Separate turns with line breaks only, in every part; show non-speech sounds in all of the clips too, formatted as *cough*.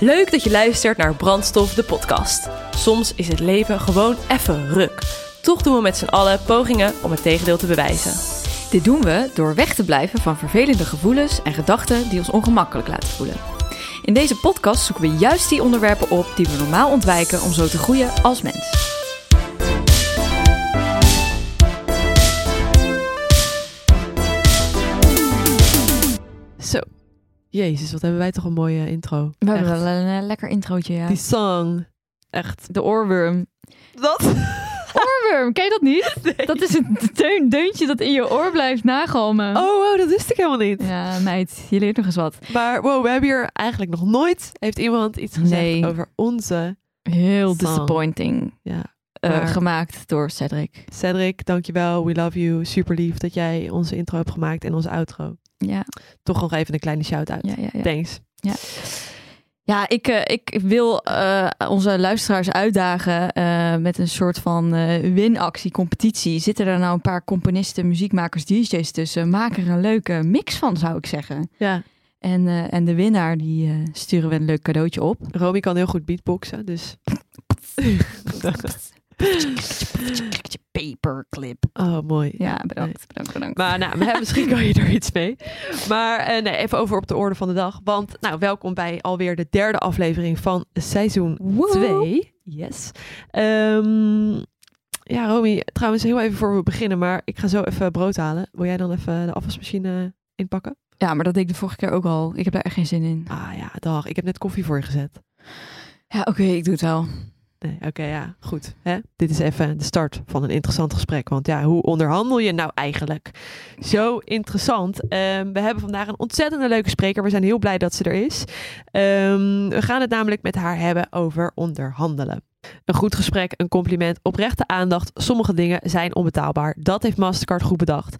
Leuk dat je luistert naar Brandstof, de podcast. Soms is het leven gewoon even ruk. Toch doen we met z'n allen pogingen om het tegendeel te bewijzen.
Dit doen we door weg te blijven van vervelende gevoelens en gedachten die ons ongemakkelijk laten voelen. In deze podcast zoeken we juist die onderwerpen op die we normaal ontwijken om zo te groeien als mens.
Zo. Jezus, wat hebben wij toch een mooie intro.
We hebben wel een eh, lekker introotje, ja.
Die song. Echt.
De oorworm.
Dat? *laughs*
Oorworm, ken je dat niet? *laughs* Dat is een deun, deuntje dat in je oor blijft nagalmen.
Oh, wow, dat wist ik helemaal niet.
Ja, meid, je leert nog eens wat.
Maar wow, we hebben hier eigenlijk nog nooit... Heeft iemand iets gezegd
Nee.
over onze...
Heel
Song.
disappointing.
Ja.
Eh,
Maar-
gemaakt door Cedric.
Cedric, dankjewel. We love you. Super lief dat jij onze intro hebt gemaakt en onze outro.
Ja,
Toch nog even een kleine shout-out.
ja, ja. ja.
Thanks.
Ja, ik, eh, ik wil eh, onze luisteraars uitdagen eh, met een soort van eh, winactie, competitie. Zitten er nou een paar componisten, muziekmakers, DJ's tussen? Maak er een leuke mix van, zou ik zeggen.
Ja,
En, en de winnaar, die sturen we een leuk cadeautje op.
Romy kan heel goed beatboxen, dus... *laughs*
Paperclip.
Oh, mooi.
Ja, bedankt, bedankt, bedankt.
Maar nou, maar, misschien kan je er iets mee. Maar eh, nee, even over op de orde van de dag. Want nou, welkom bij alweer de derde aflevering van seizoen
Woe.
2. Yes. Ehm, ja, Romy, trouwens heel even voor we beginnen. Maar ik ga zo even brood halen. Wil jij dan even de afwasmachine inpakken?
Ja, maar dat deed ik de vorige keer ook al. Ik heb daar echt geen zin in.
Ah ja, dag. Ik heb net koffie voor je gezet.
Ja, oké, ik doe het wel.
Nee, oké, ja, goed. Hè? Dit is even de start van een interessant gesprek. Want ja, hoe onderhandel je nou eigenlijk? Zo interessant. Ehm, we hebben vandaag een ontzettend leuke spreker. We zijn heel blij dat ze er is. Ehm, we gaan het namelijk met haar hebben over onderhandelen. Een goed gesprek, een compliment, oprechte aandacht. Sommige dingen zijn onbetaalbaar. Dat heeft Mastercard goed bedacht.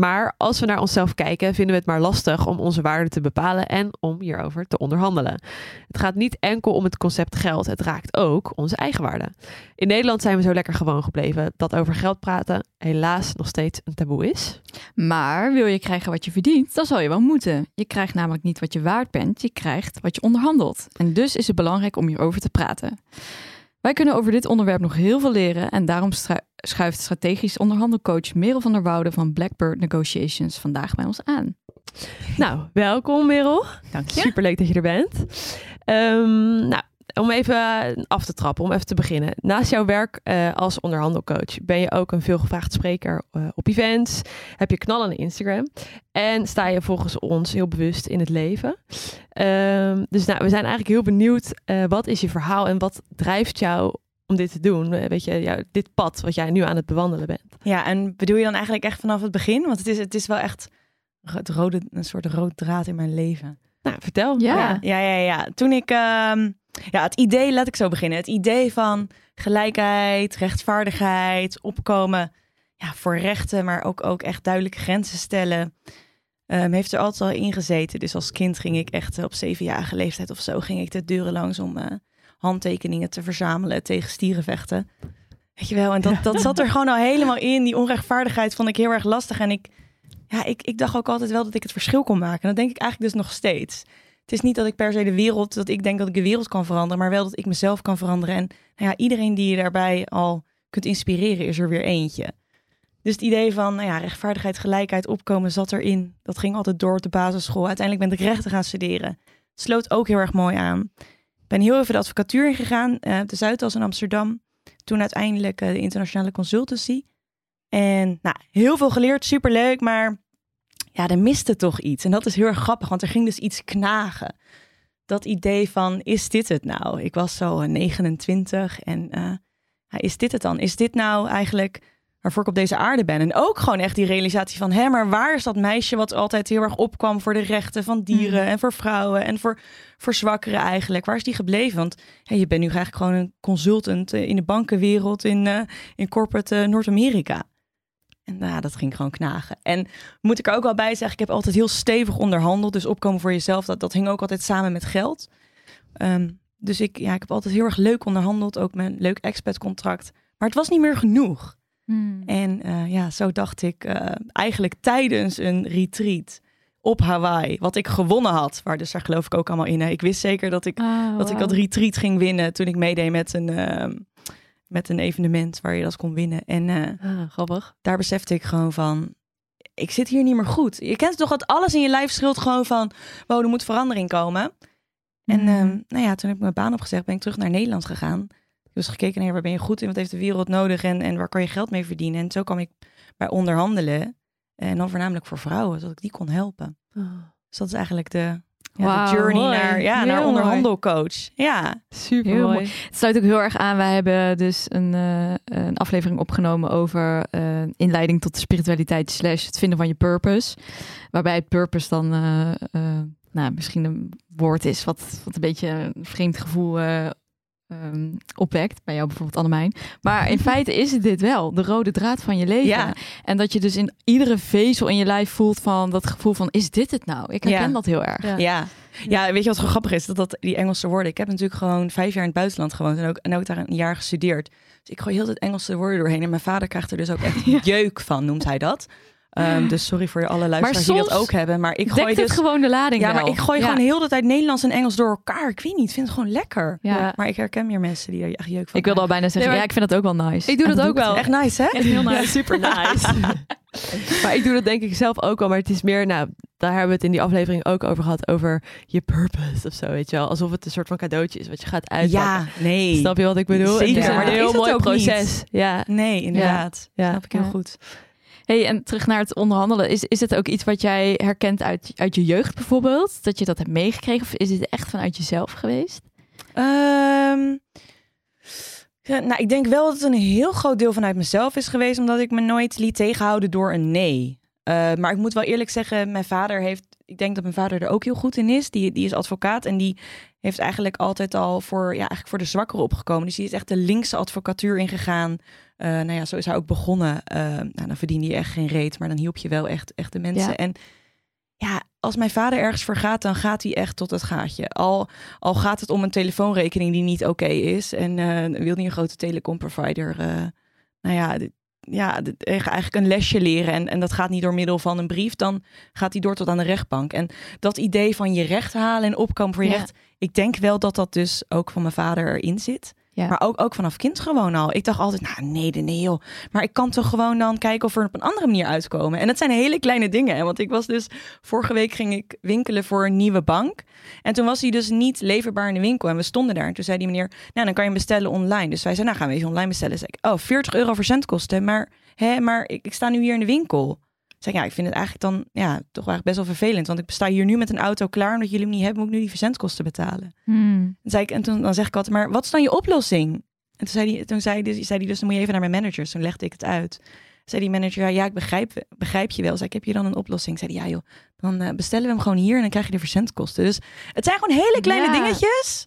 Maar als we naar onszelf kijken, vinden we het maar lastig om onze waarde te bepalen en om hierover te onderhandelen. Het gaat niet enkel om het concept geld, het raakt ook onze eigen waarde. In Nederland zijn we zo lekker gewoon gebleven dat over geld praten helaas nog steeds een taboe is.
Maar wil je krijgen wat je verdient, dan zal je wel moeten. Je krijgt namelijk niet wat je waard bent, je krijgt wat je onderhandelt. En dus is het belangrijk om hierover te praten. Wij kunnen over dit onderwerp nog heel veel leren en daarom schuift strategisch onderhandelcoach Merel van der Woude van Blackbird Negotiations vandaag bij ons aan.
Nou, welkom Merel.
Dank je.
Superleuk dat je er bent. Ehm, nou, om even af te trappen, om even te beginnen. Naast jouw werk eh, als onderhandelcoach ben je ook een veelgevraagd spreker eh, op events. Heb je knallende Instagram. En sta je volgens ons heel bewust in het leven. Ehm, dus nou, we zijn eigenlijk heel benieuwd. eh, wat is je verhaal en wat drijft jou om dit te doen? Eh, weet je, jou, dit pad wat jij nu aan het bewandelen bent.
Ja, en bedoel je dan eigenlijk echt vanaf het begin? Want het is, het is wel echt het rode, een soort rood draad in mijn leven.
Nou, vertel.
Ja.
ja, ja, ja. ja. Toen ik, ehm, ja, het idee, laat ik zo beginnen. Het idee van gelijkheid, rechtvaardigheid, opkomen ja, voor rechten, maar ook, ook echt duidelijke grenzen stellen, ehm, heeft er altijd al in gezeten. Dus als kind ging ik echt eh, op zevenjarige leeftijd of zo, ging ik de deuren langs om eh, handtekeningen te verzamelen tegen stierenvechten. Weet je wel, en dat, dat zat er *laughs* gewoon al helemaal in. Die onrechtvaardigheid vond ik heel erg lastig. En ik, ja, ik, ik dacht ook altijd wel dat ik het verschil kon maken. En dat denk ik eigenlijk dus nog steeds. Het is niet dat ik per se de wereld, dat ik denk dat ik de wereld kan veranderen, maar wel dat ik mezelf kan veranderen. En nou ja, iedereen die je daarbij al kunt inspireren, is er weer eentje. Dus het idee van nou ja, rechtvaardigheid, gelijkheid, opkomen zat erin. Dat ging altijd door op de basisschool. Uiteindelijk ben ik rechten gaan studeren. Sloot ook heel erg mooi aan. Ben heel even de advocatuur ingegaan, eh, de Zuidas in Amsterdam. Toen uiteindelijk eh, de internationale consultancy. En nou, heel veel geleerd, superleuk, maar ja, er miste toch iets. En dat is heel erg grappig, want er ging dus iets knagen. Dat idee van, is dit het nou? Ik was zo eh, 29 en eh, is dit het dan? Is dit nou eigenlijk waarvoor ik op deze aarde ben? En ook gewoon echt die realisatie van, hé, maar waar is dat meisje wat altijd heel erg opkwam voor de rechten van dieren en voor vrouwen en voor, voor zwakkeren eigenlijk? Waar is die gebleven? Want je bent nu eigenlijk gewoon een consultant eh, in de bankenwereld in, eh, in corporate eh, Noord-Amerika. En nou, dat ging gewoon knagen. En moet ik er ook wel bij zeggen, ik heb altijd heel stevig onderhandeld. Dus opkomen voor jezelf, dat, dat hing ook altijd samen met geld. Ehm, dus ik, ja, ik heb altijd heel erg leuk onderhandeld. Ook mijn leuk expertcontract. Maar het was niet meer genoeg.
Hmm.
En eh, ja, zo dacht ik eh, eigenlijk tijdens een retreat op Hawaii. Wat ik gewonnen had. Waar dus daar geloof ik ook allemaal in. hè. Ik wist zeker dat ik,
Ah,
dat ik dat retreat ging winnen toen ik meedeed met een, ehm, met een evenement waar je dat kon winnen. En eh,
Ah, grappig.
daar besefte ik gewoon van, ik zit hier niet meer goed. Je kent toch dat alles in je lijf schreeuwt gewoon van, wow, er moet verandering komen. En
Mhm.
ehm, nou ja, toen heb ik mijn baan opgezegd, ben ik terug naar Nederland gegaan. Dus gekeken naar waar ben je goed in, wat heeft de wereld nodig en, en waar kan je geld mee verdienen. En zo kwam ik bij onderhandelen. En dan voornamelijk voor vrouwen, zodat ik die kon helpen.
Ah,
Dus dat is eigenlijk de, ja, de
Wauw,
journey
mooi.
naar, ja,
Heel
naar onderhandelcoach. Ja,
super mooi.
mooi. Het sluit ook heel erg aan. Wij hebben dus een, eh, een aflevering opgenomen over eh, inleiding tot de spiritualiteit slash het vinden van je purpose. Waarbij het purpose dan eh, nou, misschien een woord is wat, wat een beetje een vreemd gevoel opwekt. Bij jou bijvoorbeeld Annemijn. Maar in feite is het dit wel. De rode draad van je leven.
Ja.
En dat je dus in iedere vezel in je lijf voelt van dat gevoel van is dit het nou? Ik herken
Ja.
dat heel erg.
Ja.
ja. Ja, weet je wat gewoon grappig is? Dat, dat die Engelse woorden. Ik heb natuurlijk gewoon vijf jaar in het buitenland gewoond en ook, en ook daar een jaar gestudeerd. Dus ik gooi heel het Engelse woorden doorheen. En mijn vader krijgt er dus ook echt *laughs* jeuk van, noemt hij dat. Ehm, dus sorry voor alle luisteraars die dat ook hebben. Maar ik gooi dus...
het gewoon de lading
ja,
wel.
maar ik gooi
Ja.
gewoon heel de tijd Nederlands en Engels door elkaar. Ik weet niet, ik vind het gewoon lekker.
Ja.
Ja.
Maar ik herken meer mensen die er echt jeuk van
Ik wilde al bijna zeggen,
Nee, maar-
ja, ik vind dat ook wel nice.
Ik doe
En
dat ook
ik
wel.
Echt nice, hè?
Echt heel nice.
Ja, super nice. *laughs* maar ik doe dat denk ik zelf ook wel. Maar het is meer, nou, daar hebben we het in die aflevering ook over gehad. Over je purpose of zo, weet je wel. Alsof het een soort van cadeautje is wat je gaat uitpakken.
Ja, nee.
Snap je wat ik bedoel?
Zeker,
het is een heel mooi proces. Ja.
Nee, inderdaad.
Ja.
Snap ik heel
Ja.
goed.
Hey, en terug naar het onderhandelen. Is, is het ook iets wat jij herkent uit, uit je jeugd bijvoorbeeld? Dat je dat hebt meegekregen? Of is het echt vanuit jezelf geweest?
Ja, nou, ik denk wel dat het een heel groot deel vanuit mezelf is geweest, omdat ik me nooit liet tegenhouden door een nee. Eh, maar ik moet wel eerlijk zeggen, mijn vader heeft, ik denk dat mijn vader er ook heel goed in is. Die, die is advocaat en die heeft eigenlijk altijd al voor, ja, eigenlijk voor de zwakkeren opgekomen. Dus die is echt de linkse advocatuur ingegaan. Eh nou ja, zo is hij ook begonnen. Eh, nou, dan verdien je echt geen reet, maar dan hielp je wel echt, echt de mensen.
Ja.
En ja, als mijn vader ergens voor gaat, dan gaat hij echt tot het gaatje. Al, al gaat het om een telefoonrekening die niet oké is. En eh wil niet een grote telecomprovider. nou ja, ja, eigenlijk een lesje leren. En, en dat gaat niet door middel van een brief. Dan gaat hij door tot aan de rechtbank. En dat idee van je recht halen en opkomen voor je
Ja.
recht. Ik denk wel dat dat dus ook van mijn vader erin zit. Maar ook, ook vanaf kind gewoon al. Ik dacht altijd, nou nee, nee, joh. Maar ik kan toch gewoon dan kijken of we er op een andere manier uitkomen. En dat zijn hele kleine dingen. Want ik was dus, vorige week ging ik winkelen voor een nieuwe bank. En toen was hij dus niet leverbaar in de winkel. En we stonden daar. En toen zei die meneer, nou dan kan je bestellen online. Dus wij zeiden, nou gaan we even online bestellen. Zei ik, oh 40 euro verzendkosten. Maar, hè, maar ik, ik sta nu hier in de winkel. Zeg ik, ja, ik vind het eigenlijk dan ja, toch eigenlijk best wel vervelend. Want ik sta hier nu met een auto klaar. Omdat jullie hem niet hebben, moet ik nu die verzendkosten betalen.
Hmm.
Dan zei ik, en toen dan zeg ik altijd, maar wat is dan je oplossing? En toen zei hij, toen zei, dus, zei hij dus, dan moet je even naar mijn manager. Dus toen legde ik het uit. Zei die manager, ja, ik begrijp, begrijp je wel. Zei ik, heb je dan een oplossing? Zei hij, ja joh, dan eh, bestellen we hem gewoon hier en dan krijg je de verzendkosten. Dus het zijn gewoon hele kleine
Ja.
dingetjes.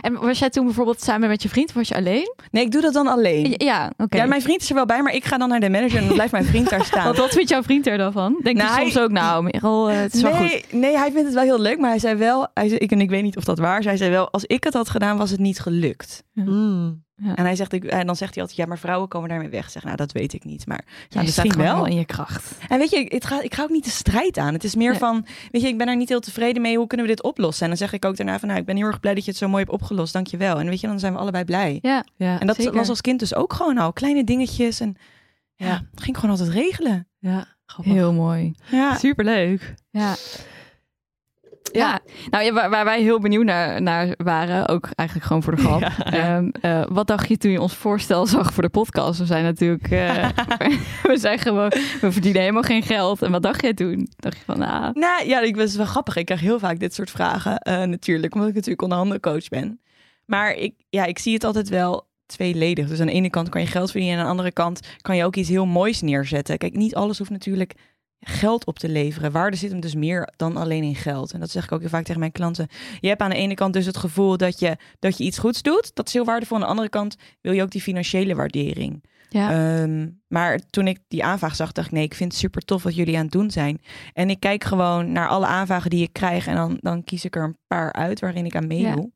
En was jij toen bijvoorbeeld samen met je vriend of was je alleen?
Nee, ik doe dat dan alleen.
Ja, oké.
Ja, mijn vriend is er wel bij, maar ik ga dan naar de manager en dan blijft mijn vriend daar *laughs* staan.
Want wat vindt jouw vriend er dan van? Denk
Nou,
je soms
hij-
ook, nou, Merel, eh, het is wel goed.
Nee, nee, hij vindt het wel heel leuk, maar hij zei wel, hij zei, ik, en ik weet niet of dat waar is, hij zei wel, als ik het had gedaan, was het niet gelukt.
Mm.
En hij zegt, ik, en dan zegt hij altijd, ja, maar vrouwen komen daarmee weg. Ik Zeg, nou, dat weet ik niet, maar ja,
Jij staat gewoon
wel.
in je kracht.
En weet je, ik, het ga, ik ga ook niet de strijd aan. Het is meer
Nee.
van, weet je, ik ben er niet heel tevreden mee. Hoe kunnen we dit oplossen? En dan zeg ik ook daarna van, nou, ik ben heel erg blij dat je het zo mooi hebt opgelost. Dank je wel. En weet je, dan zijn we allebei blij.
Ja,
Ja,
en dat
zeker.
was als kind dus ook gewoon al. Kleine dingetjes en ja,
Ja.
ging gewoon altijd regelen.
ja, grappig.
heel mooi.
Ja.
Superleuk.
Ja. Ja, nou ja, waar, waar wij heel benieuwd naar, naar waren, ook eigenlijk gewoon voor de grap. *laughs*
Ja.
Ehm, eh, wat dacht je toen je ons voorstel zag voor de podcast? We zijn natuurlijk, eh, *laughs* *laughs* we zijn gewoon, we verdienen helemaal geen geld. En wat dacht jij toen? Dacht je van, nou,
Nou ja, ik was wel grappig. Ik krijg heel vaak dit soort vragen eh, natuurlijk, omdat ik natuurlijk onderhandelcoach ben. Maar ik, ja, ik zie het altijd wel tweeledig. Dus aan de ene kant kan je geld verdienen en aan de andere kant kan je ook iets heel moois neerzetten. Kijk, niet alles hoeft natuurlijk geld op te leveren. Waarde zit hem dus meer dan alleen in geld. En dat zeg ik ook heel vaak tegen mijn klanten. Je hebt aan de ene kant dus het gevoel dat je, dat je iets goeds doet. Dat is heel waardevol. Aan de andere kant wil je ook die financiële waardering.
ja,
Ehm, maar toen ik die aanvraag zag, dacht ik, nee, ik vind het super tof wat jullie aan het doen zijn. En ik kijk gewoon naar alle aanvragen die ik krijg en dan, dan kies ik er een paar uit waarin ik aan meedoe.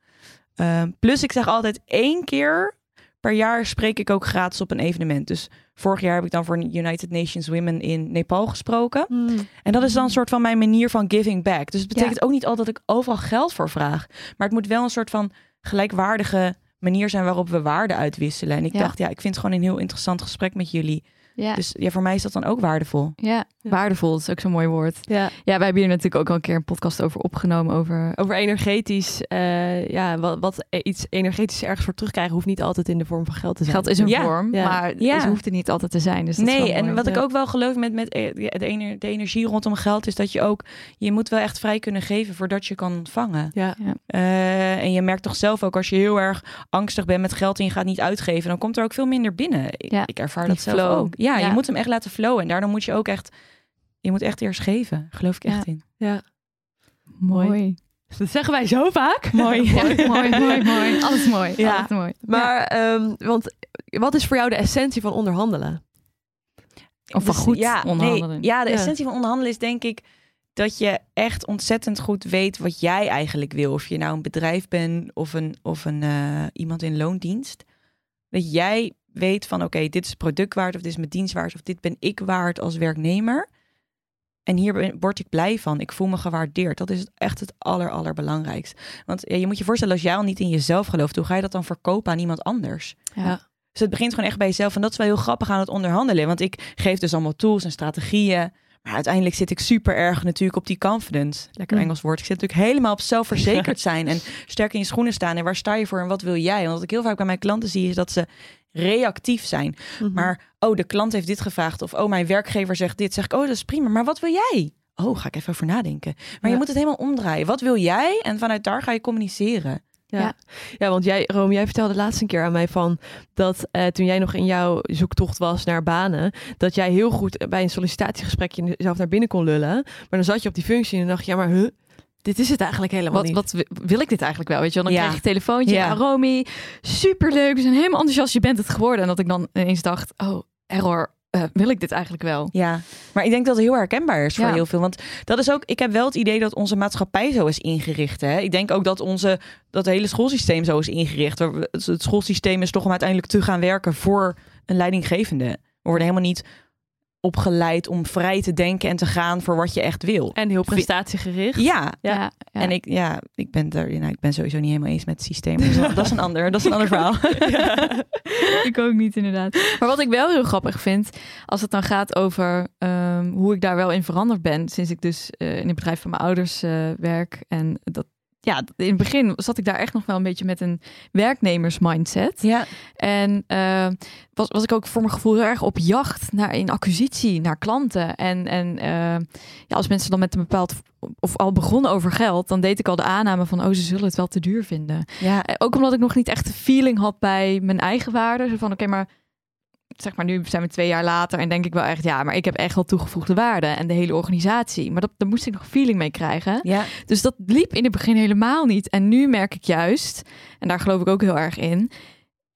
Ehm, plus ik zeg altijd één keer per jaar spreek ik ook gratis op een evenement. Dus vorig jaar heb ik dan voor United Nations Women in Nepal gesproken.
Hmm.
En dat is dan een soort van mijn manier van giving back. Dus het betekent ook niet altijd dat ik overal geld voor vraag. Maar het moet wel een soort van gelijkwaardige manier zijn waarop we waarden uitwisselen. En ik
Ja.
dacht, ja, ik vind het gewoon een heel interessant gesprek met jullie.
Ja.
Dus ja, voor mij is dat dan ook waardevol.
ja, waardevol dat is ook zo'n mooi woord.
Ja.
Ja, wij hebben hier natuurlijk ook al een keer een podcast over opgenomen. Over
Over energetisch, eh, ja, wat, wat e- iets energetisch ergens voor terugkrijgen hoeft niet altijd in de vorm van geld te zijn.
geld is een
Ja,
vorm,
ja.
maar
Ja.
het hoeft er niet altijd te zijn. Dus dat is
nee, en wat ik ook wel geloof met, met eh, de, ener- de energie rondom geld is dat je ook, je moet wel echt vrij kunnen geven voordat je kan ontvangen.
Ja.
Eh, en je merkt toch zelf ook als je heel erg angstig bent met geld en je gaat niet uitgeven, dan komt er ook veel minder binnen. Ik,
Ja,
ik ervaar
die
dat zelf
flow.
ook. Ja,
Ja.
je moet hem echt laten flowen en daardoor moet je ook echt, je moet echt eerst geven. Geloof ik echt
Ja.
in.
ja.
mooi.
Dat zeggen wij zo vaak. *laughs* *laughs*
Mooi.
mooi, mooi, mooi, *laughs* mooi. Alles mooi.
Ja.
Alles mooi.
Maar, ehm, want wat is voor jou de essentie van onderhandelen?
Of van
Dus,
goed
ja,
onderhandelen.
Nee, ja, de
Ja.
essentie van onderhandelen is denk ik dat je echt ontzettend goed weet wat jij eigenlijk wil. Of je nou een bedrijf bent of een, of een eh, iemand in loondienst. Dat jij weet van oké, dit is product waard of dit is mijn dienst waard of dit ben ik waard als werknemer. En hier ben- word ik blij van. Ik voel me gewaardeerd. Dat is echt het aller, allerbelangrijkst. Want ja, je moet je voorstellen, als jij al niet in jezelf gelooft, hoe ga je dat dan verkopen aan iemand anders?
Ja.
Dus het begint gewoon echt bij jezelf. En dat is wel heel grappig aan het onderhandelen. Want ik geef dus allemaal tools en strategieën. Maar uiteindelijk zit ik super erg natuurlijk op die confidence. Lekker
Mm.
Engels woord. Ik zit natuurlijk helemaal op zelfverzekerd *laughs* zijn. En sterk in je schoenen staan. En waar sta je voor en wat wil jij? Want wat ik heel vaak bij mijn klanten zie is dat ze reactief zijn.
Mhm.
Maar, oh, de klant heeft dit gevraagd. Of, oh, mijn werkgever zegt dit. Zeg ik, oh, dat is prima. Maar wat wil jij? Oh, ga ik even over nadenken. Maar
Ja.
je moet het helemaal omdraaien. Wat wil jij? En vanuit daar ga je communiceren.
Ja.
Ja.
ja, want jij, Rome, jij vertelde laatst een keer aan mij van dat eh, toen jij nog in jouw zoektocht was naar banen, dat jij heel goed bij een sollicitatiegesprekje jezelf naar binnen kon lullen. Maar dan zat je op die functie en dan dacht je, ja, maar huh, dit is het eigenlijk helemaal
Wat,
niet.
wat wi- wil ik dit eigenlijk wel? Weet je wel, dan
Ja.
krijg je een telefoontje.
Ja.
Romy, superleuk. We zijn helemaal enthousiast. Je bent het geworden. En dat ik dan ineens dacht, oh, error. eh, wil ik dit eigenlijk wel?
Ja, maar ik denk dat het heel herkenbaar is voor
Ja.
heel veel. Want dat is ook, ik heb wel het idee dat onze maatschappij zo is ingericht. Hè? Ik denk ook dat onze, dat hele schoolsysteem zo is ingericht. Het schoolsysteem is toch om uiteindelijk te gaan werken voor een leidinggevende. We worden helemaal niet opgeleid om vrij te denken en te gaan voor wat je echt wil.
En heel prestatiegericht.
Ja,
Ja.
ja.
en ik, ja, ik ben er, nou, ik ben sowieso niet helemaal eens met het systeem. Dus dat, dat is een ander, dat is een *laughs* ander verhaal. *laughs*
ik ook niet, inderdaad. Maar wat ik wel heel grappig vind, als het dan gaat over ehm, hoe ik daar wel in veranderd ben, sinds ik dus eh, in het bedrijf van mijn ouders eh, werk. En dat, ja, in het begin zat ik daar echt nog wel een beetje met een werknemersmindset.
Ja,
En eh, was, was ik ook voor mijn gevoel heel erg op jacht naar in acquisitie, naar klanten. En, en eh, ja, als mensen dan met een bepaald of al begonnen over geld, dan deed ik al de aanname van, oh, ze zullen het wel te duur vinden.
ja,
Eh, Ook omdat ik nog niet echt de feeling had bij mijn eigen waarde. Zo van, oké, maar zeg maar nu zijn we twee jaar later en denk ik wel echt, ja, maar ik heb echt wel toegevoegde waarde en de hele organisatie. Maar dat, daar moest ik nog feeling mee krijgen.
ja.
Dus dat liep in het begin helemaal niet. En nu merk ik juist, en daar geloof ik ook heel erg in,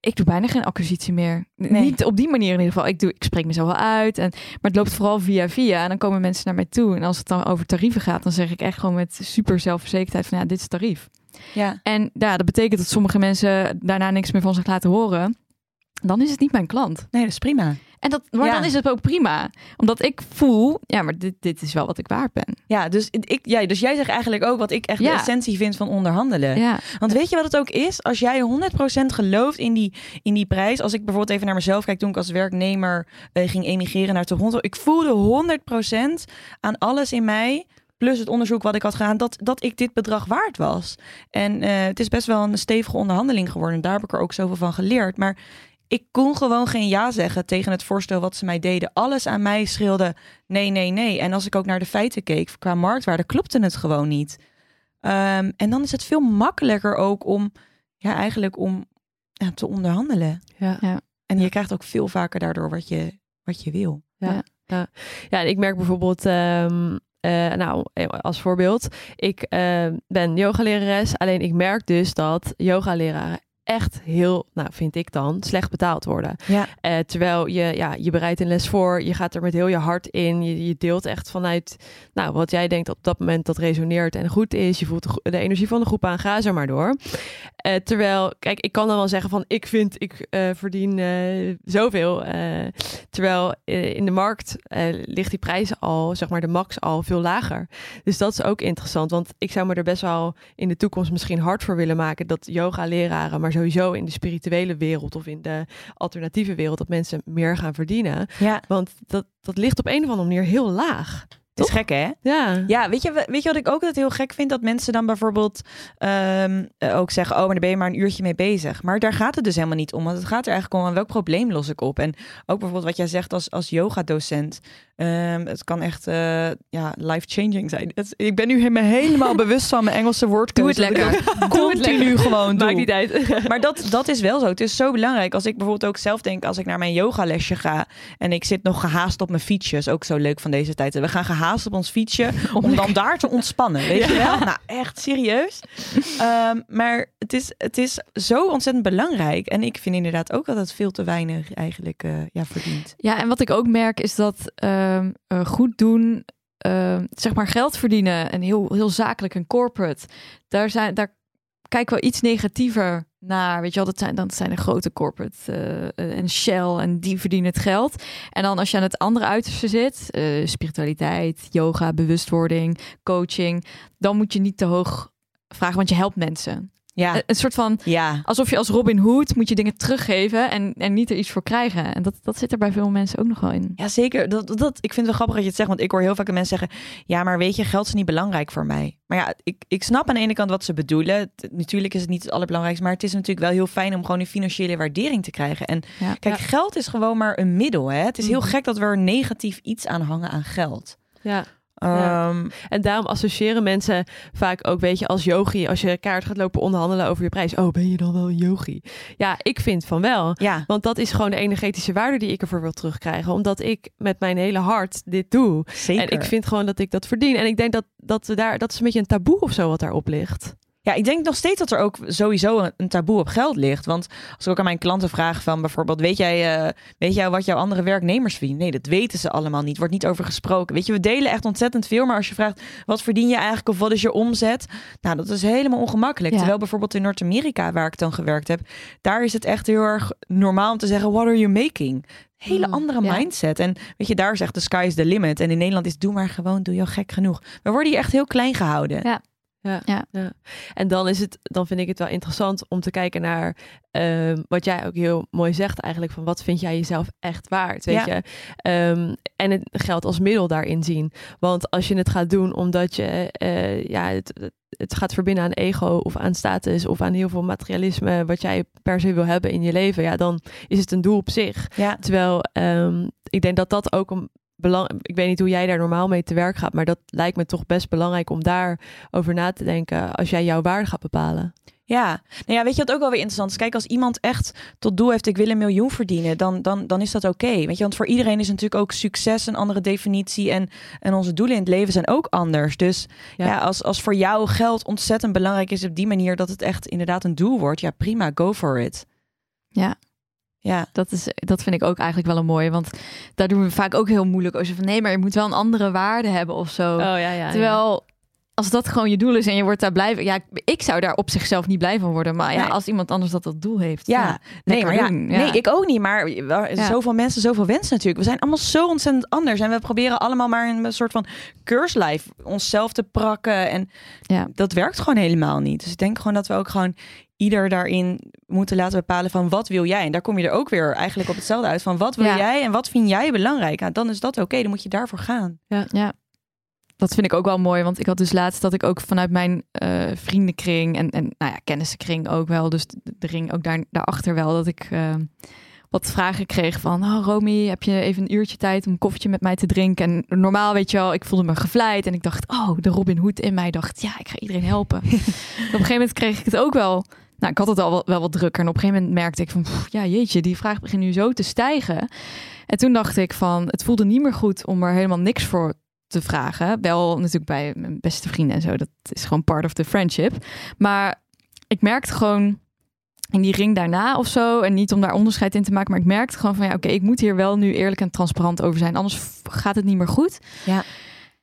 ik doe bijna geen acquisitie meer.
Nee.
Niet op die manier in ieder geval. Ik, doe, ik spreek mezelf wel uit. En, maar het loopt vooral via via. En dan komen mensen naar mij toe. En als het dan over tarieven gaat, dan zeg ik echt gewoon met super zelfverzekerdheid van ja, dit is tarief.
ja.
En ja, dat betekent dat sommige mensen daarna niks meer van zich laten horen. Dan is het niet mijn klant.
Nee, dat is prima.
En dat, maar
Ja.
dan is het ook prima. Omdat ik voel, ja, maar dit, dit is wel wat ik waard ben.
Ja, dus, ik, ja, dus jij zegt eigenlijk ook wat ik echt de essentie vind van onderhandelen.
Ja,
Want weet je wat het ook is? Als jij 100% gelooft in die, in die prijs. Als ik bijvoorbeeld even naar mezelf kijk toen ik als werknemer eh, ging emigreren naar Toronto. Ik voelde 100% aan alles in mij. Plus het onderzoek wat ik had gedaan, dat, dat ik dit bedrag waard was. En eh, het is best wel een stevige onderhandeling geworden. Daar heb ik er ook zoveel van geleerd. Maar ik kon gewoon geen ja zeggen tegen het voorstel wat ze mij deden. Alles aan mij schreeuwde nee, nee, nee. En als ik ook naar de feiten keek qua marktwaarde, klopte het gewoon niet. Ehm, en dan is het veel makkelijker ook om, ja, eigenlijk om ja, te onderhandelen.
Ja.
Ja.
En je krijgt ook veel vaker daardoor wat je, wat je wil.
Ja, ja. ja en ik merk bijvoorbeeld, ehm, eh, nou, eh, als voorbeeld, ik eh, ben yogalerares, alleen ik merk dus dat yogaleraren echt heel, nou vind ik dan, slecht betaald worden.
Ja,
Eh, terwijl je, ja, je bereidt een les voor, je gaat er met heel je hart in, je, je deelt echt vanuit, nou, wat jij denkt op dat moment dat resoneert en goed is, je voelt de, energie van de groep aan, ga zo maar door. Eh, terwijl, kijk, ik kan dan wel zeggen van ik vind ik eh, verdien zoveel. terwijl in de markt ligt die prijs al, zeg maar de max al veel lager. Dus dat is ook interessant. Want ik zou me er best wel in de toekomst misschien hard voor willen maken dat yoga leraren, maar sowieso in de spirituele wereld of in de alternatieve wereld, dat mensen meer gaan verdienen.
Ja,
Want dat, dat ligt op een of andere manier heel laag.
Het is gek hè?
Ja.
Ja, weet je, weet je wat ik ook altijd heel gek vind? Dat mensen dan bijvoorbeeld ehm, eh, ook zeggen... oh, maar daar ben je maar een uurtje mee bezig. Maar daar gaat het dus helemaal niet om. Want het gaat er eigenlijk om aan welk probleem los ik op. En ook bijvoorbeeld wat jij zegt als, als yoga-docent. Ehm, het kan echt eh, ja, life-changing zijn. Het- ik ben nu me helemaal *laughs* bewust van mijn Engelse woordkeuze.
Doe het lekker. het
Continu gewoon
Maakt
doe.
niet uit. *laughs*
Maar dat, dat is wel zo. Het is zo belangrijk. Als ik bijvoorbeeld ook zelf denk, als ik naar mijn yogalesje ga en ik zit nog gehaast op mijn fietsje, is ook zo leuk van deze tijd. We gaan gehaast op ons fietsje *laughs* om dan daar te ontspannen. Weet je wel? Nou, echt serieus. Ehm, maar het is, het is zo ontzettend belangrijk. En ik vind inderdaad ook dat het veel te weinig eigenlijk eh, ja, verdient.
Ja, en wat ik ook merk is dat ehm, eh, goed doen, ehm, zeg maar geld verdienen en heel, heel zakelijk en corporate, daar, zijn, daar kijken we iets negatiever naar. Weet je wel, dat zijn, dan zijn de grote corporate eh, eh, en Shell en die verdienen het geld. En dan als je aan het andere uiterste zit, eh, spiritualiteit, yoga, bewustwording, coaching, dan moet je niet te hoog vragen, want je helpt mensen.
Ja,
Een- soort van
ja.
alsof je als Robin Hood moet je dingen teruggeven en, en niet er iets voor krijgen. En dat, dat zit er bij veel mensen ook nog wel in.
Ja, zeker. Dat, dat, ik vind het wel grappig dat je het zegt. Want ik hoor heel vaak mensen zeggen... Ja, maar weet je, geld is niet belangrijk voor mij. Maar ja, ik, ik snap aan de ene kant wat ze bedoelen. Natuurlijk is het niet het allerbelangrijkste. Maar het is natuurlijk wel heel fijn om gewoon een financiële waardering te krijgen. En
Ja.
kijk, geld is gewoon maar een middel. Hè? Het is heel
Mhm.
gek dat we er negatief iets aan hangen aan geld.
Ja. Ja.
Ehm,
En daarom associëren mensen vaak ook, weet je, als yogi, als je kaart gaat lopen onderhandelen over je prijs. Oh, ben je dan wel een yogi? Ja, ik vind van wel.
ja.
Want dat is gewoon de energetische waarde die ik ervoor wil terugkrijgen. Omdat ik met mijn hele hart dit doe.
Zeker.
En ik vind gewoon dat ik dat verdien. En ik denk dat, dat, we daar, dat is een beetje een taboe of zo wat daarop ligt.
Ja, ik denk nog steeds dat er ook sowieso een, taboe op geld ligt. Want als ik ook aan mijn klanten vraag van bijvoorbeeld... weet jij, eh, weet jij wat jouw andere werknemers verdienen? Nee, dat weten ze allemaal niet. Wordt niet over gesproken. Weet je, we delen echt ontzettend veel. Maar als je vraagt, wat verdien je eigenlijk of wat is je omzet? Nou, dat is helemaal ongemakkelijk.
Ja.
Terwijl bijvoorbeeld in Noord-Amerika, waar ik dan gewerkt heb... daar is het echt heel erg normaal om te zeggen... what are you making? Hele
Mm,
andere
ja.
mindset. En weet je, daar zegt de sky is the limit. En in Nederland is doe maar gewoon, doe je al gek genoeg. We worden hier echt heel klein gehouden.
Ja.
Ja,
Ja.
En dan is het, dan vind ik het wel interessant om te kijken naar ehm, wat jij ook heel mooi zegt eigenlijk van wat vind jij jezelf echt waard, weet
Ja.
je? Ehm, en het geld als middel daarin zien. Want als je het gaat doen omdat je eh, ja het, het- het gaat verbinden aan ego of aan status of aan heel veel materialisme wat jij per se wil hebben in je leven, ja, dan is het een doel op zich.
Ja.
Terwijl ehm, ik denk dat dat ook een belang. Ik weet niet hoe jij daar normaal mee te werk gaat, maar dat lijkt me toch best belangrijk om daar over na te denken als jij jouw waarde gaat bepalen.
Ja, nou ja, weet je wat ook wel weer interessant is? Kijk, als iemand echt tot doel heeft, ik wil een miljoen verdienen, dan, dan, dan is dat oké. Weet je, want voor iedereen is natuurlijk ook succes een andere definitie en, en onze doelen in het leven zijn ook anders. Dus ja,
Ja.
als, als voor jou geld ontzettend belangrijk is op die manier dat het echt inderdaad een doel wordt, ja prima, go for it.
Ja.
Ja,
Dat, is, dat vind ik ook eigenlijk wel een mooie. Want daar doen we vaak ook heel moeilijk over. Van nee, maar je moet wel een andere waarde hebben of zo.
ja, ja.
Terwijl als dat gewoon je doel is en je wordt daar blij van. Ja, ik zou daar op zichzelf niet blij van worden. Maar ja, als iemand anders dat dat doel heeft.
ja. nee, maar ja,
doen, ja.
nee, ik ook niet. Maar zoveel mensen, zoveel wensen natuurlijk. We zijn allemaal zo ontzettend anders. En we proberen allemaal maar een soort van keurslijf onszelf te prakken. En dat werkt gewoon helemaal niet. Dus ik denk gewoon dat we ook gewoon ieder daarin moeten laten bepalen van wat wil jij. En daar kom je er ook weer eigenlijk op hetzelfde uit. Van wat wil
Ja.
jij en wat vind jij belangrijk? Nou, dan is dat oké. dan moet je daarvoor gaan.
Ja, dat vind ik ook wel mooi. Want ik had dus laatst dat ik ook vanuit mijn eh, vriendenkring en, en nou ja, kennissenkring ook wel. Dus de, de ring ook daar, daarachter wel. Dat ik eh, wat vragen kreeg van... Oh, Romy, heb je even een uurtje tijd om een koffietje met mij te drinken? En normaal, weet je wel, ik voelde me gevleid. En ik dacht, oh, de Robin Hood in mij dacht... Ja, ik ga iedereen helpen. *laughs* op een gegeven moment kreeg ik het ook wel... Nou, ik had het al wel, wel wat drukker. En op een gegeven moment merkte ik van... Ja, jeetje, die vraag begint nu zo te stijgen. En toen dacht ik van... Het voelde niet meer goed om er helemaal niks voor te vragen. Wel natuurlijk bij mijn beste vrienden en zo. Dat is gewoon part of the friendship. Maar ik merkte gewoon in die ring daarna of zo. En niet om daar onderscheid in te maken. Maar ik merkte gewoon van ja, oké, ik moet hier wel nu eerlijk en transparant over zijn. Anders gaat het niet meer goed.
Ja.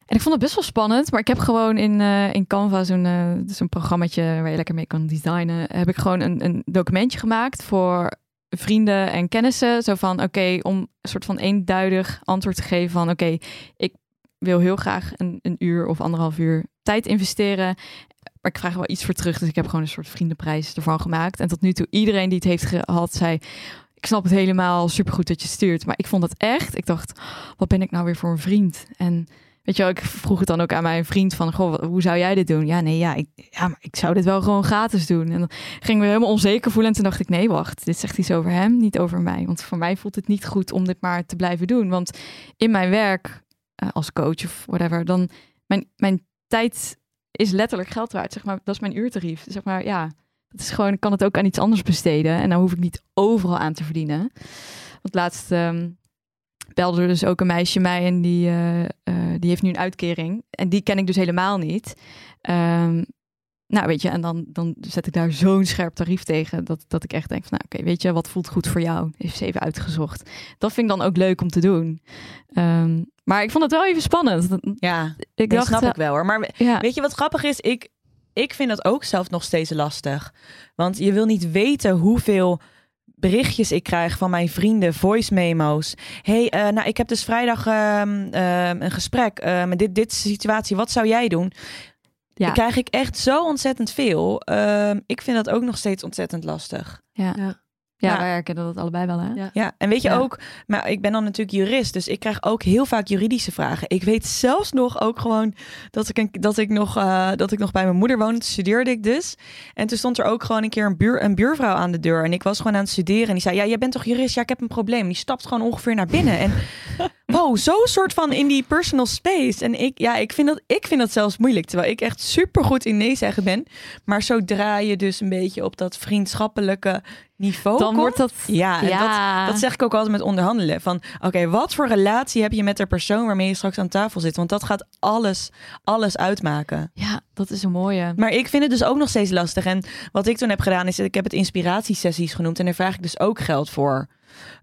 En ik vond het best wel spannend, maar ik heb gewoon in, eh, in Canva zo'n eh zo'n programmaatje waar je lekker mee kan designen, heb ik gewoon een, een documentje gemaakt voor vrienden en kennissen. Zo van, oké, om een soort van eenduidig antwoord te geven van, oké, ik wil heel graag een, een uur of anderhalf uur tijd investeren. Maar ik vraag wel iets voor terug, dus ik heb gewoon een soort vriendenprijs ervan gemaakt. En tot nu toe, iedereen die het heeft gehad, zei... Ik snap het helemaal, supergoed dat je stuurt. Maar ik vond het echt, ik dacht, wat ben ik nou weer voor een vriend? En weet je wel, ik vroeg het dan ook aan mijn vriend van... Goh, hoe zou jij dit doen? Ja, nee, ja, ik, ja, maar ik zou dit wel gewoon gratis doen. En dan ging ik me helemaal onzeker voelen. En toen dacht ik, nee, wacht, dit zegt iets over hem, niet over mij. Want voor mij voelt het niet goed om dit maar te blijven doen. Want in mijn werk, eh, als coach of whatever, dan... Mijn, mijn tijd is letterlijk geld waard. Zeg maar, dat is mijn uurtarief. Zeg maar, ja, dat is gewoon, ik kan het ook aan iets anders besteden. En dan hoef ik niet overal aan te verdienen. Want laatst ehm, belde er dus ook een meisje mij en die, eh, eh, die heeft nu een uitkering. En die ken ik dus helemaal niet. Ehm, nou, weet je, en dan, dan zet ik daar zo'n scherp tarief tegen. Dat, dat ik echt denk van, nou oké, weet je, wat voelt goed voor jou? Heeft ze even uitgezocht. Dat vind ik dan ook leuk om te doen. Ehm, maar ik vond het wel even spannend.
Ja,
Ik
dat
dacht,
snap
eh,
ik wel hoor. Maar
ja,
weet je wat grappig is? Ik, ik vind dat ook zelf nog steeds lastig. Want je wil niet weten hoeveel berichtjes ik krijg van mijn vrienden, voice memo's. hey, eh, nou, ik heb dus vrijdag ehm, ehm, een gesprek eh, met dit, dit situatie. Wat zou jij doen?
ja,
Dan krijg ik echt zo ontzettend veel. Ehm, ik vind dat ook nog steeds ontzettend lastig.
ja.
Ja.
Ja,
Ja.
wij herkennen dat allebei wel, hè?
Ja.
Ja, en weet je
Ja.
ook, maar ik ben dan natuurlijk jurist, dus ik krijg ook heel vaak juridische vragen. Ik weet zelfs nog ook gewoon dat ik, een, dat ik, nog, eh, dat ik nog bij mijn moeder woonde, studeerde ik dus. En toen stond er ook gewoon een keer een, buur, een buurvrouw aan de deur en ik was gewoon aan het studeren en die zei, ja, jij bent toch jurist? Ja, ik heb een probleem. Die stapt gewoon ongeveer naar binnen en *laughs* wow, zo'n soort van in die personal space. En ik, ja, ik vind dat, ik vind dat zelfs moeilijk, terwijl ik echt super goed in nee zeggen ben. Maar zodra je dus een beetje op dat vriendschappelijke niveau
Dan
komt,
wordt dat...
ja, en
Ja.
dat, dat zeg ik ook altijd met onderhandelen. Van oké, wat voor relatie heb je met de persoon waarmee je straks aan tafel zit? Want dat gaat alles, alles uitmaken.
Ja, dat is een mooie.
Maar ik vind het dus ook nog steeds lastig. En wat ik toen heb gedaan is, ik heb het inspiratiesessies genoemd. En daar vraag ik dus ook geld voor.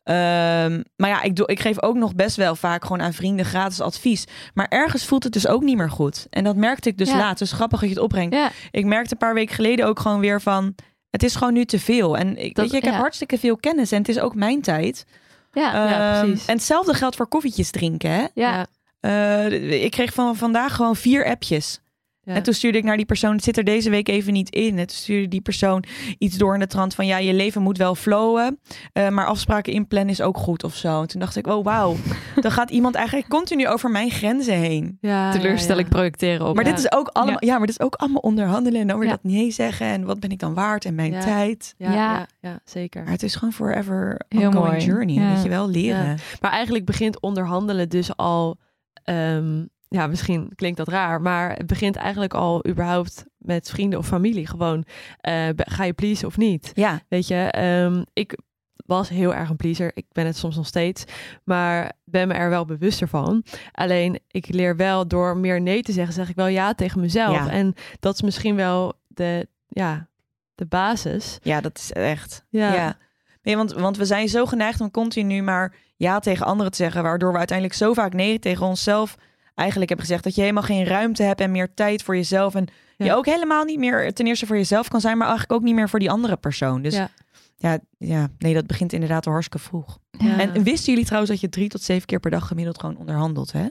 Ehm, maar ja, ik, doe, ik geef ook nog best wel vaak gewoon aan vrienden gratis advies. Maar ergens voelt het dus ook niet meer goed. En dat merkte ik dus
Ja.
laat. Dus grappig dat je het opbrengt.
Ja,
Ik merkte een paar weken geleden ook gewoon weer van... Het is gewoon nu te veel. En ik,
Dat-
weet je, ik heb
ja.
hartstikke veel kennis. En het is ook mijn tijd.
ja, ja,
Ehm,
precies.
En hetzelfde geldt voor koffietjes drinken. Hè?
ja,
Eh, ik kreeg van vandaag gewoon vier appjes.
Ja.
En toen stuurde ik naar die persoon, het zit er deze week even niet in. En toen stuurde die persoon iets door in de trant van, ja, je leven moet wel flowen, eh, maar afspraken inplannen is ook goed of zo. En toen dacht ik, oh wauw, *laughs* dan gaat iemand eigenlijk continu over mijn grenzen heen.
Ja,
teleurstelling
ja, ja.
projecteren op.
Maar
ja.
dit is ook allemaal, ja. maar dit is ook allemaal onderhandelen en dan weer
Ja.
dat nee zeggen en wat ben ik dan waard en mijn
Ja.
tijd.
Ja,
Ja.
ja. ja, zeker.
Maar het is gewoon forever
Heel
ongoing
mooi.
journey,
Ja.
weet je wel, leren.
Maar eigenlijk begint onderhandelen dus al. ehm, ja, misschien klinkt dat raar, maar het begint eigenlijk al überhaupt met vrienden of familie. Gewoon, eh, ga je pleasen of niet?
Ja,
Weet je, ehm, ik was heel erg een pleaser. Ik ben het soms nog steeds, maar ben me er wel bewuster van. Alleen, ik leer wel door meer nee te zeggen, zeg ik wel ja tegen mezelf.
Ja.
En dat is misschien wel de, ja, de basis.
ja, dat is echt.
Ja.
Ja. Nee, want, want we zijn zo geneigd om continu maar ja tegen anderen te zeggen, waardoor we uiteindelijk zo vaak nee tegen onszelf eigenlijk hebben gezegd dat je helemaal geen ruimte hebt en meer tijd voor jezelf en
Ja.
je ook helemaal niet meer ten eerste voor jezelf kan zijn, maar eigenlijk ook niet meer voor die andere persoon. Dus ja,
Ja.
ja, nee, dat begint inderdaad al hartstikke vroeg.
Ja.
En wisten jullie trouwens dat je drie tot zeven keer per dag gemiddeld gewoon onderhandelt, hè?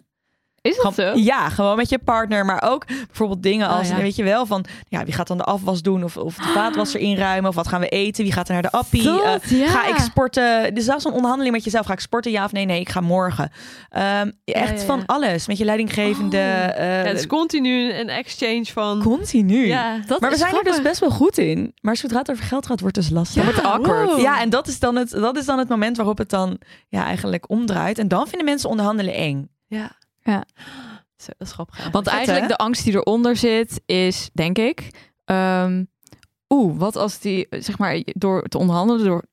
Is dat
Gewoon-
zo?
Ja, gewoon met je partner, maar ook bijvoorbeeld dingen
Oh,
als,
ja.
weet je wel, van ja, wie gaat dan de afwas doen of, of de vaatwasser inruimen of wat gaan we eten, wie gaat er naar de appie,
Dat,
Eh,
ja.
Ga ik sporten? Dus zelfs een onderhandeling met jezelf. Ga ik sporten? Ja of nee? Nee, ik ga morgen. Ehm, echt
ja,
van alles. Met je leidinggevende.
Oh.
eh,
Ja, het is continu een exchange van.
continu.
Ja,
Dat
maar we
is
zijn er dus best wel goed in. Maar zodra het over geld gaat, wordt het dus lastig.
Wordt het awkward.
wow.
Ja, en dat is, dan het, dat is dan het moment waarop het dan ja, eigenlijk omdraait. En dan vinden mensen onderhandelen eng.
Ja.
Ja.
Zo, dat is grappig.
Want eigenlijk de angst die eronder zit, is denk ik. ehm, Oeh, wat als die, zeg maar, door te onderhandelen, door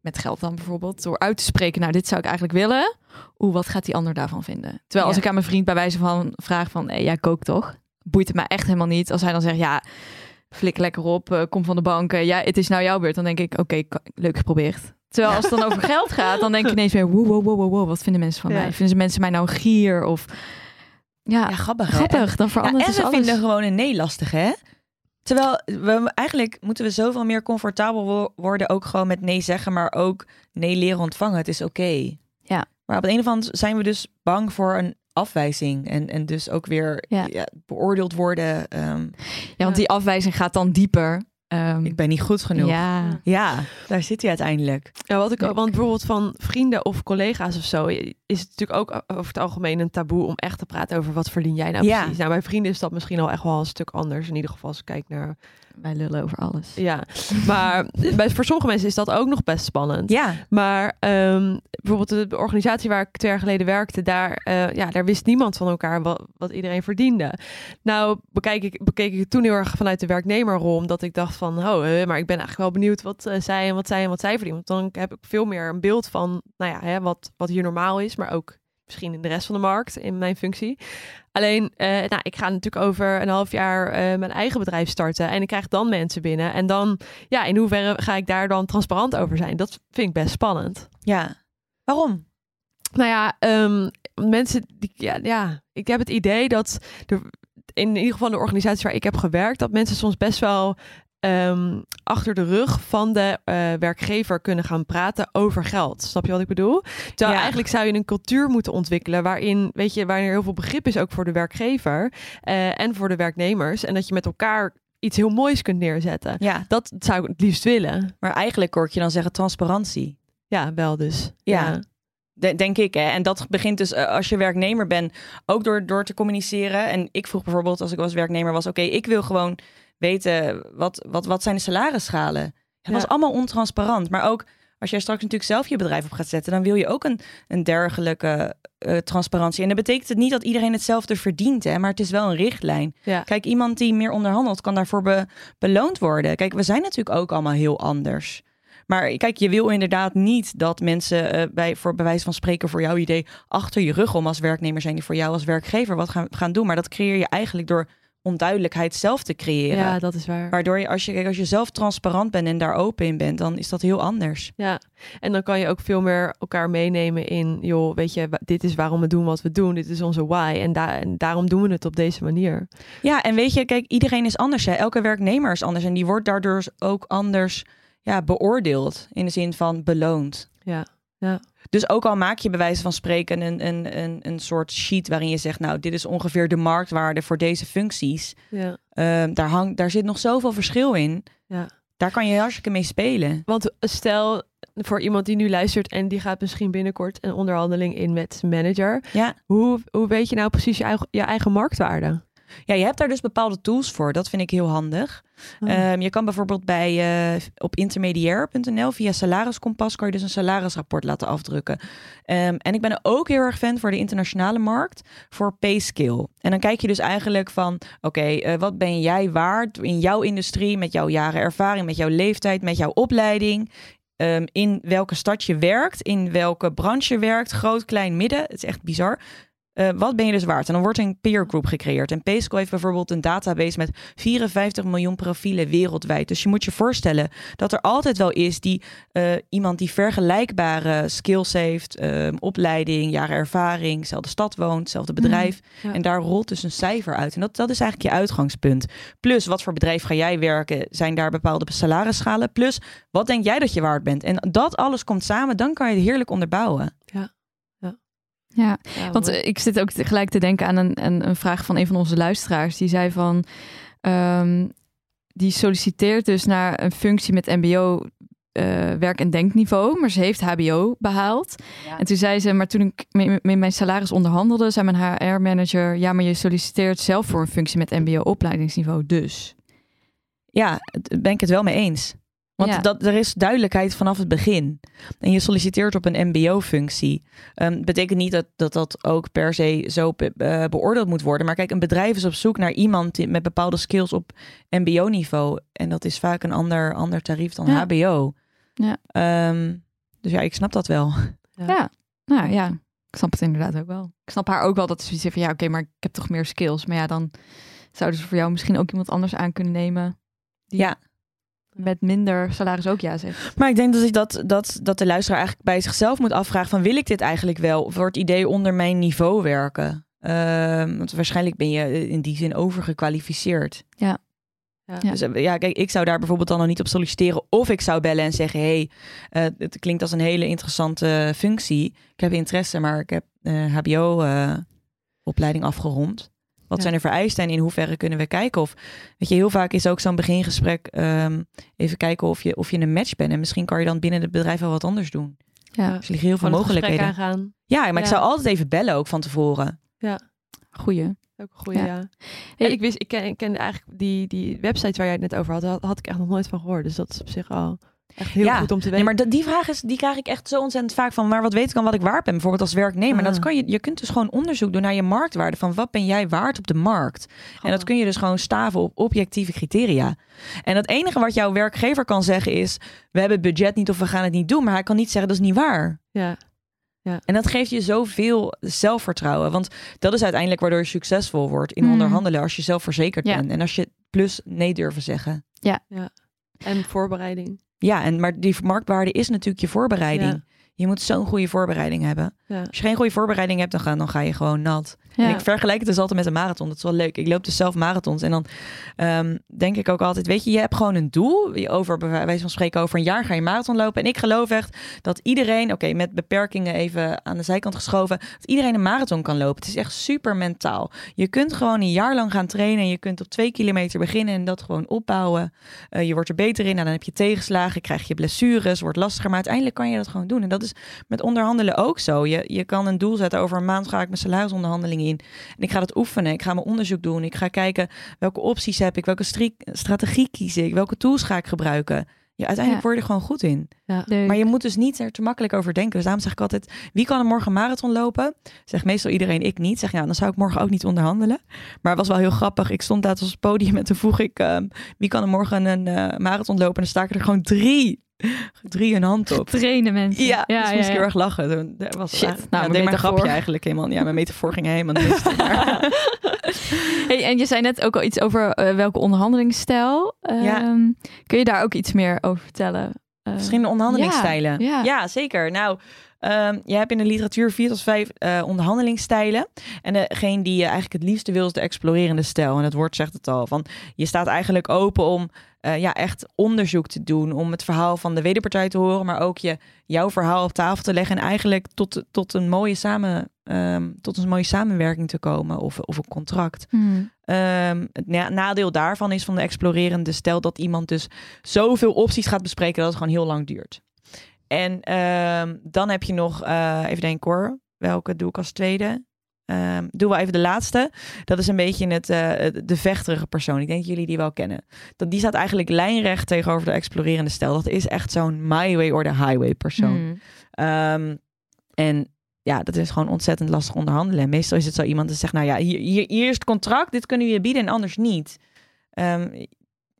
met geld dan bijvoorbeeld, door uit te spreken, nou, dit zou ik eigenlijk willen. Oeh, wat gaat die ander daarvan vinden? Terwijl als
Ja.
ik aan mijn vriend bij wijze van vraag van, hey, jij kookt toch? Boeit het mij echt helemaal niet. Als hij dan zegt, ja, flik lekker op, eh, kom van de bank, eh, ja, het is nou jouw beurt. Dan denk ik, oké, leuk geprobeerd. Terwijl als het dan over geld gaat, dan denk ik *laughs* ineens weer, wow, wow, wow, wow, wat vinden mensen van
Ja.
mij? Vinden ze mensen mij nou een gier of... Ja,
Ja, grappig.
grappig. Dan
Ja,
verandert
en
dus
we
alles.
vinden gewoon een nee lastig, hè? Terwijl we eigenlijk moeten we zoveel meer comfortabel wo- worden, ook gewoon met nee zeggen, maar ook nee leren ontvangen. Het is oké.
Ja.
Maar op de een of andere zijn we dus bang voor een afwijzing en, en dus ook weer
Ja.
ja, beoordeeld worden. ehm,
Ja, want die afwijzing gaat dan dieper. Ehm,
ik ben niet goed genoeg.
Ja,
Ja, daar zit hij uiteindelijk.
Ja, wat ik,
Ja.
want bijvoorbeeld van vrienden of collega's of zo, is het natuurlijk ook over het algemeen een taboe om echt te praten over wat verdien jij nou
Ja.
precies. Nou, bij vrienden is dat misschien al echt wel een stuk anders. In ieder geval als ik kijk naar,
wij lullen over alles.
ja. Maar *laughs* bij, voor sommige mensen is dat ook nog best spannend.
Ja,
Maar ehm, bijvoorbeeld de organisatie waar ik twee jaar geleden werkte, daar, eh, ja, daar wist niemand van elkaar wat, wat iedereen verdiende. Nou, bekijk ik, bekeek ik het toen heel erg vanuit de werknemerrol, omdat ik dacht van, oh, eh, maar ik ben eigenlijk wel benieuwd wat eh, zij en wat zij en wat zij verdienen. Want dan heb ik veel meer een beeld van, nou ja, hè, wat, wat hier normaal is, maar ook misschien in de rest van de markt in mijn functie. Alleen, eh, nou, ik ga natuurlijk over een half jaar eh, mijn eigen bedrijf starten en ik krijg dan mensen binnen. En dan, ja, in hoeverre ga ik daar dan transparant over zijn? Dat vind ik best spannend.
ja. Waarom?
Nou ja, ehm, mensen, die, ja, ja, ik heb het idee dat er, in ieder geval de organisatie waar ik heb gewerkt, dat mensen soms best wel ehm, achter de rug van de eh, werkgever kunnen gaan praten over geld. Snap je wat ik bedoel? Terwijl
Ja.
eigenlijk zou je een cultuur moeten ontwikkelen waarin, weet je, waarin er heel veel begrip is ook voor de werkgever eh, en voor de werknemers. En dat je met elkaar iets heel moois kunt neerzetten.
Ja,
Dat zou ik het liefst willen.
maar eigenlijk hoor ik je dan zeggen transparantie.
Ja, wel dus.
Ja. De- denk ik. Hè? En dat begint dus eh, als je werknemer bent, ook door, door te communiceren. En ik vroeg bijvoorbeeld, als ik als werknemer was, oké, ik wil gewoon weten, wat, wat, wat zijn de salarisschalen? Het
Ja.
was allemaal ontransparant. Maar ook als jij straks natuurlijk zelf je bedrijf op gaat zetten, dan wil je ook een, een dergelijke eh, transparantie. En dat betekent het niet dat iedereen hetzelfde verdient, hè? maar het is wel een richtlijn.
Ja.
Kijk, iemand die meer onderhandelt, kan daarvoor be- beloond worden. Kijk, we zijn natuurlijk ook allemaal heel anders. Maar kijk, je wil inderdaad niet dat mensen eh, bij, voor bij wijze van spreken voor jouw idee achter je rug om als werknemer zijn die voor jou als werkgever wat gaan, gaan doen. Maar dat creëer je eigenlijk door onduidelijkheid zelf te creëren.
ja, dat is waar.
Waardoor je als, je, kijk, als je zelf transparant bent en daar open in bent, dan is dat heel anders.
Ja, en dan kan je ook veel meer elkaar meenemen in, joh, weet je, dit is waarom we doen wat we doen, dit is onze why en, da en daarom doen we het op deze manier.
Ja, en weet je, kijk, iedereen is anders. Hè? Elke werknemer is anders en die wordt daardoor ook anders ja, beoordeeld. In de zin van beloond.
Ja,
Dus ook al maak je bij wijze van spreken een, een, een, een soort sheet waarin je zegt, nou, dit is ongeveer de marktwaarde voor deze functies.
ja.
Ehm, daar, hangt, daar zit nog zoveel verschil in.
Ja.
Daar kan je hartstikke mee spelen.
Want stel voor iemand die nu luistert en die gaat misschien binnenkort een onderhandeling in met manager,
Ja.
hoe, hoe weet je nou precies je eigen, je eigen marktwaarde?
Ja, je hebt daar dus bepaalde tools voor. Dat vind ik heel handig.
Oh.
Ehm, je kan bijvoorbeeld bij uh, op intermediair.nl via salariskompas kan je dus een salarisrapport laten afdrukken. Um, en ik ben ook heel erg fan voor de internationale markt voor PayScale. En dan kijk je dus eigenlijk van, oké, okay, uh, wat ben jij waard in jouw industrie met jouw jaren ervaring, met jouw leeftijd, met jouw opleiding? Um, in welke stad je werkt, in welke branche je werkt, groot, klein, midden. Het is echt bizar. Uh, wat ben je dus waard? En dan wordt een peer group gecreëerd. En PayScale heeft bijvoorbeeld een database met 54 miljoen profielen wereldwijd. Dus je moet je voorstellen dat er altijd wel is die uh, iemand die vergelijkbare skills heeft, uh, opleiding, jaren ervaring, dezelfde stad woont, hetzelfde bedrijf. Mm, ja. En daar rolt dus een cijfer uit. En dat, dat is eigenlijk je uitgangspunt. Plus, wat voor bedrijf ga jij werken? Zijn daar bepaalde salarisschalen? Plus, wat denk jij dat je waard bent? En dat alles komt samen, dan kan je het heerlijk onderbouwen.
Ja.
Ja, ja want uh, ik zit ook gelijk te denken aan een, een, een, vraag van een van onze luisteraars. Die zei van, um, die solliciteert dus naar een functie met mbo uh, werk- en denkniveau, maar ze heeft hbo behaald. Ja. En toen zei ze, maar toen ik met mijn salaris onderhandelde, zei mijn HR-manager, ja, maar je solliciteert zelf voor een functie met mbo opleidingsniveau, dus.
Ja, daar ben ik het wel mee eens. Want ja. dat, er is duidelijkheid vanaf het begin. En je solliciteert op een MBO-functie. Um, betekent niet dat, dat dat ook per se zo be uh, beoordeeld moet worden. Maar kijk, een bedrijf is op zoek naar iemand met bepaalde skills op MBO-niveau. En dat is vaak een ander, ander tarief dan
ja.
HBO.
Ja.
Um, dus ja, ik snap dat wel.
Ja. ja, nou ja, ik snap het inderdaad ook wel. Ik snap haar ook wel dat ze zoiets van ja, oké, okay, maar ik heb toch meer skills. Maar ja, dan zouden ze voor jou misschien ook iemand anders aan kunnen nemen. Die
ja
met minder salaris ook ja zegt.
Maar ik denk dat, ik dat, dat, dat de luisteraar eigenlijk bij zichzelf moet afvragen van wil ik dit eigenlijk wel? Of wordt het idee onder mijn niveau werken? Ehm, want waarschijnlijk ben je in die zin overgekwalificeerd.
Ja.
Ja.
Ja.
Dus eh, ja, kijk, ik zou daar bijvoorbeeld dan nog niet op solliciteren. Of ik zou bellen en zeggen: hey, eh, het klinkt als een hele interessante functie. Ik heb interesse, maar ik heb eh, HBO-opleiding afgerond. Wat
Ja.
zijn de vereisten en in hoeverre kunnen we kijken? Of weet je, heel vaak is ook zo'n begingesprek ehm, even kijken of je, of je een match bent. En misschien kan je dan binnen het bedrijf wel wat anders doen.
Ja,
Dus er liggen heel veel mogelijkheden.
aangaan.
Ja, maar ik
Ja.
zou altijd even bellen ook van tevoren.
goeie.
Ook een goede,
Ja.
ja. Hey, ik wist, ik ken, ik ken eigenlijk die, die website waar jij het net over had, had, had ik echt nog nooit van gehoord. Dus dat is op zich al echt heel
Ja.
goed om te
Nee,
weten.
maar dat- die vraag is, die krijg ik echt zo ontzettend vaak van. Maar wat weet ik dan wat ik waard ben? Bijvoorbeeld als werknemer.
Ah.
Dat kan je, je kunt dus gewoon onderzoek doen naar je marktwaarde. Van wat ben jij waard op de markt? En dat kun je dus gewoon staven op objectieve criteria. En het enige wat jouw werkgever kan zeggen is: we hebben het budget niet of we gaan het niet doen. Maar hij kan niet zeggen dat is niet waar.
Ja,
En dat geeft je zoveel zelfvertrouwen. Want dat is uiteindelijk waardoor je succesvol wordt in
Mm.
onderhandelen. Als je zelfverzekerd
Ja.
bent. En als je plus nee durven zeggen.
en voorbereiding.
Ja, en, maar die marktwaarde is natuurlijk je voorbereiding. Je moet zo'n goede voorbereiding hebben.
Ja.
Als je geen goede voorbereiding hebt, dan ga, dan ga je gewoon nat.
Ja.
En ik vergelijk het dus altijd met een marathon. Dat is wel leuk. Ik loop dus zelf marathons. En dan ehm, denk ik ook altijd, weet je, je hebt gewoon een doel. Over, bij wijze van spreken, over een jaar ga je marathon lopen. En ik geloof echt dat iedereen, oké, met beperkingen even aan de zijkant geschoven, dat iedereen een marathon kan lopen. Het is echt super mentaal. Je kunt gewoon een jaar lang gaan trainen. En je kunt op twee kilometer beginnen en dat gewoon opbouwen. Eh, je wordt er beter in. Nou, dan heb je tegenslagen, krijg je blessures, wordt lastiger. Maar uiteindelijk kan je dat gewoon doen. En dat is met onderhandelen ook zo. Je, je kan een doel zetten. Over een maand ga ik mijn salarisonderhandeling in. En ik ga dat oefenen. Ik ga mijn onderzoek doen. Ik ga kijken welke opties heb ik. Welke strategie kies ik. Welke tools ga ik gebruiken. Ja, uiteindelijk
Ja.
word je er gewoon goed in. Maar je moet dus niet er te makkelijk over denken. Dus daarom zeg ik altijd, wie kan er morgen een marathon lopen? Zegt meestal iedereen, ik niet. Zeg, ja, dan zou ik morgen ook niet onderhandelen. Maar het was wel heel grappig. Ik stond daar op het podium en toen vroeg ik, ehm, wie kan er morgen een eh, marathon lopen? En dan staken er gewoon drie. *laughs* Drie een hand op.
Trainen mensen.
Ja,
ja,
dus
ja,
moest ik heel erg lachen. Dat was,
Shit,
ja,
nou,
ja,
mijn metafoor.
grapje eigenlijk helemaal. Ja, mijn metafoor ging helemaal mis. *laughs* *laughs*
Hey, en je zei net ook al iets over eh, welke onderhandelingsstijl. Ehm, Kun je daar ook iets meer over vertellen? Eh,
Verschillende onderhandelingsstijlen.
ja.
Ja, zeker. Nou, ehm, je hebt in de literatuur vier tot vijf eh, onderhandelingsstijlen. En degene die je eigenlijk het liefste wil is de explorerende stijl. En het woord zegt het al. Van, je staat eigenlijk open om eh, ja, echt onderzoek te doen. Om het verhaal van de wederpartij te horen. Maar ook je, jouw verhaal op tafel te leggen. En eigenlijk tot, tot, een, mooie samen, ehm, tot een mooie samenwerking te komen. Of, of een contract.
Hmm.
Ehm, het na- nadeel daarvan is van de explorerende stel dat iemand dus zoveel opties gaat bespreken dat het gewoon heel lang duurt. En ehm, dan heb je nog, eh, even denken hoor, welke doe ik als tweede? Ehm doen we even de laatste. Dat is een beetje het, eh, het- de vechterige persoon. Ik denk dat jullie die wel kennen. Dat, die staat eigenlijk lijnrecht tegenover de explorerende stel. Dat is echt zo'n my way or the highway persoon.
Hmm.
Ehm, en ja, dat is gewoon ontzettend lastig onderhandelen. En meestal is het zo iemand die zegt, nou ja, hier, hier, hier is het contract, dit kunnen we je bieden en anders niet. Ehm,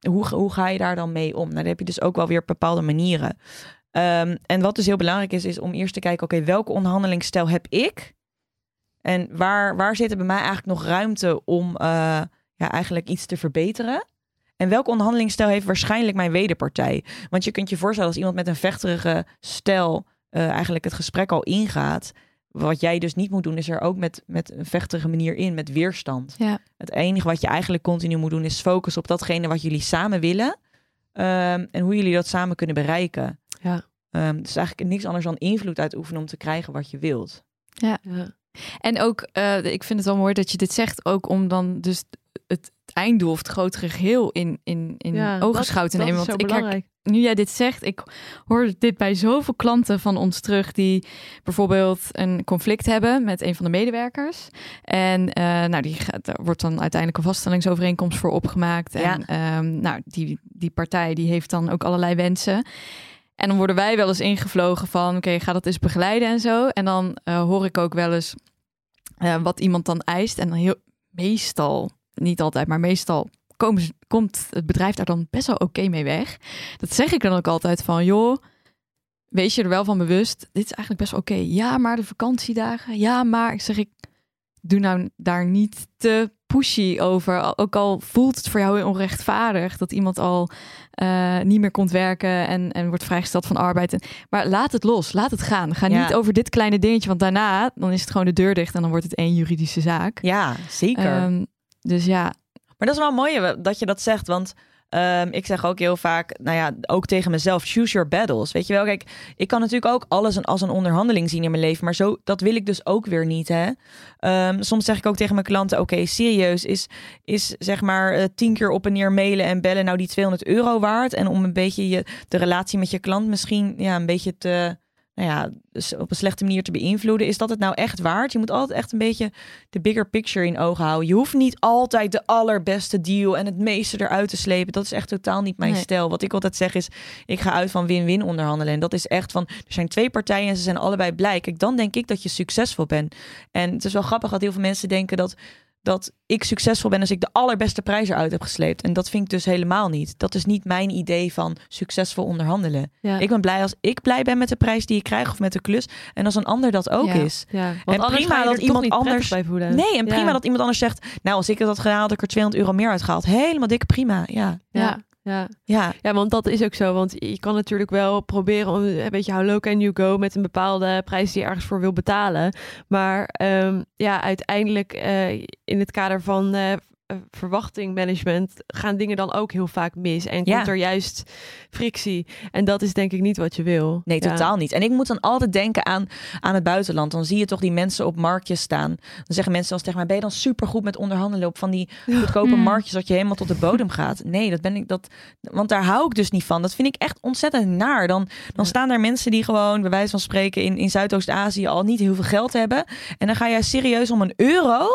hoe, hoe ga je daar dan mee om? Nou, daar heb je dus ook wel weer bepaalde manieren. En wat dus heel belangrijk is, is om eerst te kijken, oké, welke onderhandelingsstijl heb ik? En waar, waar zit er bij mij eigenlijk nog ruimte om eh, ja, eigenlijk iets te verbeteren? En welke onderhandelingsstijl heeft waarschijnlijk mijn wederpartij? Want je kunt je voorstellen als iemand met een vechterige stijl eh, eigenlijk het gesprek al ingaat. Wat jij dus niet moet doen, is er ook met, met een vechtige manier in, met weerstand.
Ja.
Het enige wat je eigenlijk continu moet doen, is focussen op datgene wat jullie samen willen. ehm, en hoe jullie dat samen kunnen bereiken.
Ja.
Ehm, het is eigenlijk niks anders dan invloed uitoefenen om te krijgen wat je wilt.
Ja.
En ook, eh, ik vind het wel mooi dat je dit zegt, ook om dan dus het einddoel of het grotere geheel in, in, in
Ja,
ogenschouw te nemen. Want ik nu jij dit zegt, ik hoor dit bij zoveel klanten van ons terug die bijvoorbeeld een conflict hebben met een van de medewerkers. En eh, nou, die gaat, daar wordt dan uiteindelijk een vaststellingsovereenkomst voor opgemaakt. En
Ja.
ehm, nou, die, die partij die heeft dan ook allerlei wensen. En dan worden wij wel eens ingevlogen van, oké, ga dat eens begeleiden en zo. En dan eh, hoor ik ook wel eens eh, wat iemand dan eist. En dan heel, meestal, niet altijd, maar meestal komt het bedrijf daar dan best wel oké mee weg. Dat zeg ik dan ook altijd van, joh, wees je er wel van bewust. Dit is eigenlijk best wel oké. Ja, maar de vakantiedagen. Ja, maar ik zeg ik, doe nou daar niet te pushy over. Ook al voelt het voor jou onrechtvaardig dat iemand al eh, niet meer komt werken en, en wordt vrijgesteld van arbeid. En- Maar laat het los, laat het gaan. Ga
Ja.
niet over dit kleine dingetje, want daarna dan is het gewoon de deur dicht en dan wordt het één juridische zaak.
Ja, zeker.
Ehm, dus ja,
Maar dat is wel mooi dat je dat zegt, want ehm, ik zeg ook heel vaak, nou ja, ook tegen mezelf, choose your battles. Weet je wel, kijk, ik kan natuurlijk ook alles als een onderhandeling zien in mijn leven, maar zo, dat wil ik dus ook weer niet, hè. Ehm, soms zeg ik ook tegen mijn klanten, oké, serieus, is, is zeg maar eh, tien keer op en neer mailen en bellen nou die 200 euro waard? En om een beetje je, de relatie met je klant misschien, ja, een beetje te... Nou ja, dus op een slechte manier te beïnvloeden. Is dat het nou echt waard? Je moet altijd echt een beetje de bigger picture in ogen houden. Je hoeft niet altijd de allerbeste deal en het meeste eruit te slepen. Dat is echt totaal niet mijn
Nee.
stijl. Wat ik altijd zeg is, ik ga uit van win-win onderhandelen. En dat is echt van, er zijn twee partijen en ze zijn allebei blij. Kijk, dan denk ik dat je succesvol bent. En het is wel grappig dat heel veel mensen denken dat, dat ik succesvol ben als ik de allerbeste prijs eruit heb gesleept. En dat vind ik dus helemaal niet. Dat is niet mijn idee van succesvol onderhandelen.
Ja.
Ik ben blij als ik blij ben met de prijs die ik krijg of met de klus. En als een ander dat ook
Ja.
is.
Ja, want
En prima
ga je
dat
er
iemand anders-
bij voelen.
Nee, en prima
Ja.
dat iemand anders zegt... Nou, als ik het had gedaan, had ik er 200 euro meer uitgehaald. Helemaal dik prima, ja.
Ja, ja.
Ja,
ja, want dat is ook zo. Want je kan natuurlijk wel proberen om een beetje how low can you go met een bepaalde prijs die je ergens voor wil betalen. Maar ehm, ja, uiteindelijk eh, in het kader van eh, verwachtingmanagement gaan dingen dan ook heel vaak mis. En
Ja.
komt er juist frictie. En dat is denk ik niet wat je wil.
nee,
Ja.
totaal niet. En ik moet dan altijd denken aan, aan het buitenland. Dan zie je toch die mensen op marktjes staan. Dan zeggen mensen als tegen mij... ben je dan supergoed met onderhandelen op van die *laughs* goedkope
Hmm.
marktjes... dat je helemaal tot de bodem gaat? Nee, dat ben ik... Dat, want daar hou ik dus niet van. Dat vind ik echt ontzettend naar. Dan, dan staan daar mensen die gewoon, bij wijze van spreken... in, in Zuidoost-Azië al niet heel veel geld hebben. En dan ga jij serieus om een euro...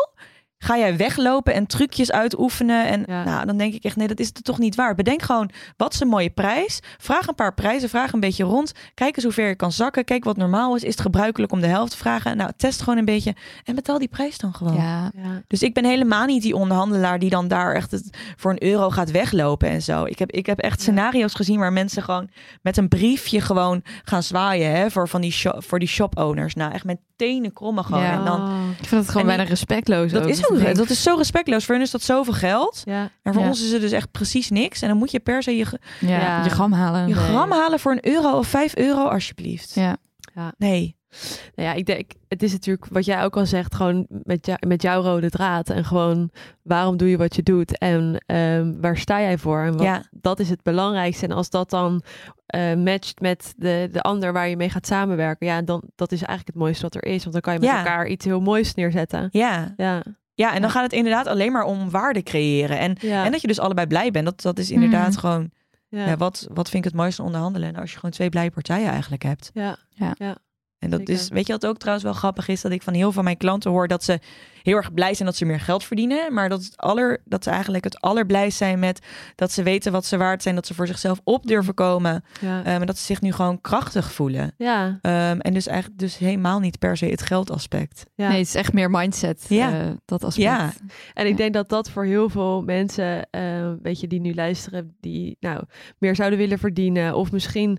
Ga jij weglopen en trucjes uitoefenen? En
Ja.
nou, dan denk ik echt, nee, dat is het toch niet waar. Bedenk gewoon, wat is een mooie prijs? Vraag een paar prijzen, vraag een beetje rond. Kijk eens hoe ver je kan zakken. Kijk wat normaal is. Is het gebruikelijk om de helft te vragen? Nou, test gewoon een beetje en betaal die prijs dan gewoon.
ja.
Ja.
Dus ik ben helemaal niet die onderhandelaar die dan daar echt het, voor een euro gaat weglopen en zo. Ik heb, ik heb echt
Ja.
scenario's gezien waar mensen gewoon met een briefje gewoon gaan zwaaien hè, voor, van die shop, voor die shop owners. Nou, echt met tenen krommen gewoon.
Ja.
En dan,
Ik vind het gewoon
En
bijna respectloos.
dat
ook.
is ook,
denk,
dat is zo respectloos. Voor hun is dat zoveel geld.
ja.
En voor
Ja.
ons is het dus echt precies niks. En dan moet je per se je,
ja, je gram halen.
je
Nee.
gram halen voor een euro of vijf euro, alsjeblieft.
Ja.
Nee.
Nou ja, ik denk, het is natuurlijk wat jij ook al zegt, gewoon met, jou, met jouw rode draad. En gewoon waarom doe je wat je doet en ehm, waar sta jij voor? En wat,
Ja.
dat is het belangrijkste. En als dat dan eh, matcht met de, de ander waar je mee gaat samenwerken, ja, dan dat is eigenlijk het mooiste wat er is. Want dan kan je met
Ja.
elkaar iets heel moois neerzetten.
Ja.
Ja,
ja, en dan gaat het inderdaad alleen maar om waarde creëren. En,
ja,
en dat je dus allebei blij bent. Dat, dat is inderdaad
Mhm.
gewoon...
ja,
Ja. wat, wat vind ik het mooiste onderhandelen? Nou, als je gewoon twee blije partijen eigenlijk hebt.
ja,
En dat
Zeker.
is, weet je wat ook trouwens wel grappig is? Dat ik van heel veel van mijn klanten hoor dat ze heel erg blij zijn dat ze meer geld verdienen. Maar dat, het aller, dat ze eigenlijk het allerblijst zijn met dat ze weten wat ze waard zijn. Dat ze voor zichzelf op durven komen.
ja,
ehm, en dat ze zich nu gewoon krachtig voelen.
ja,
Ehm, en dus eigenlijk dus helemaal niet per se het geldaspect.
ja.
Nee, het is echt meer mindset.
Ja.
eh, dat aspect.
Ja.
En ik denk dat dat voor heel veel mensen, eh, weet je, die nu luisteren, die nou meer zouden willen verdienen. Of misschien,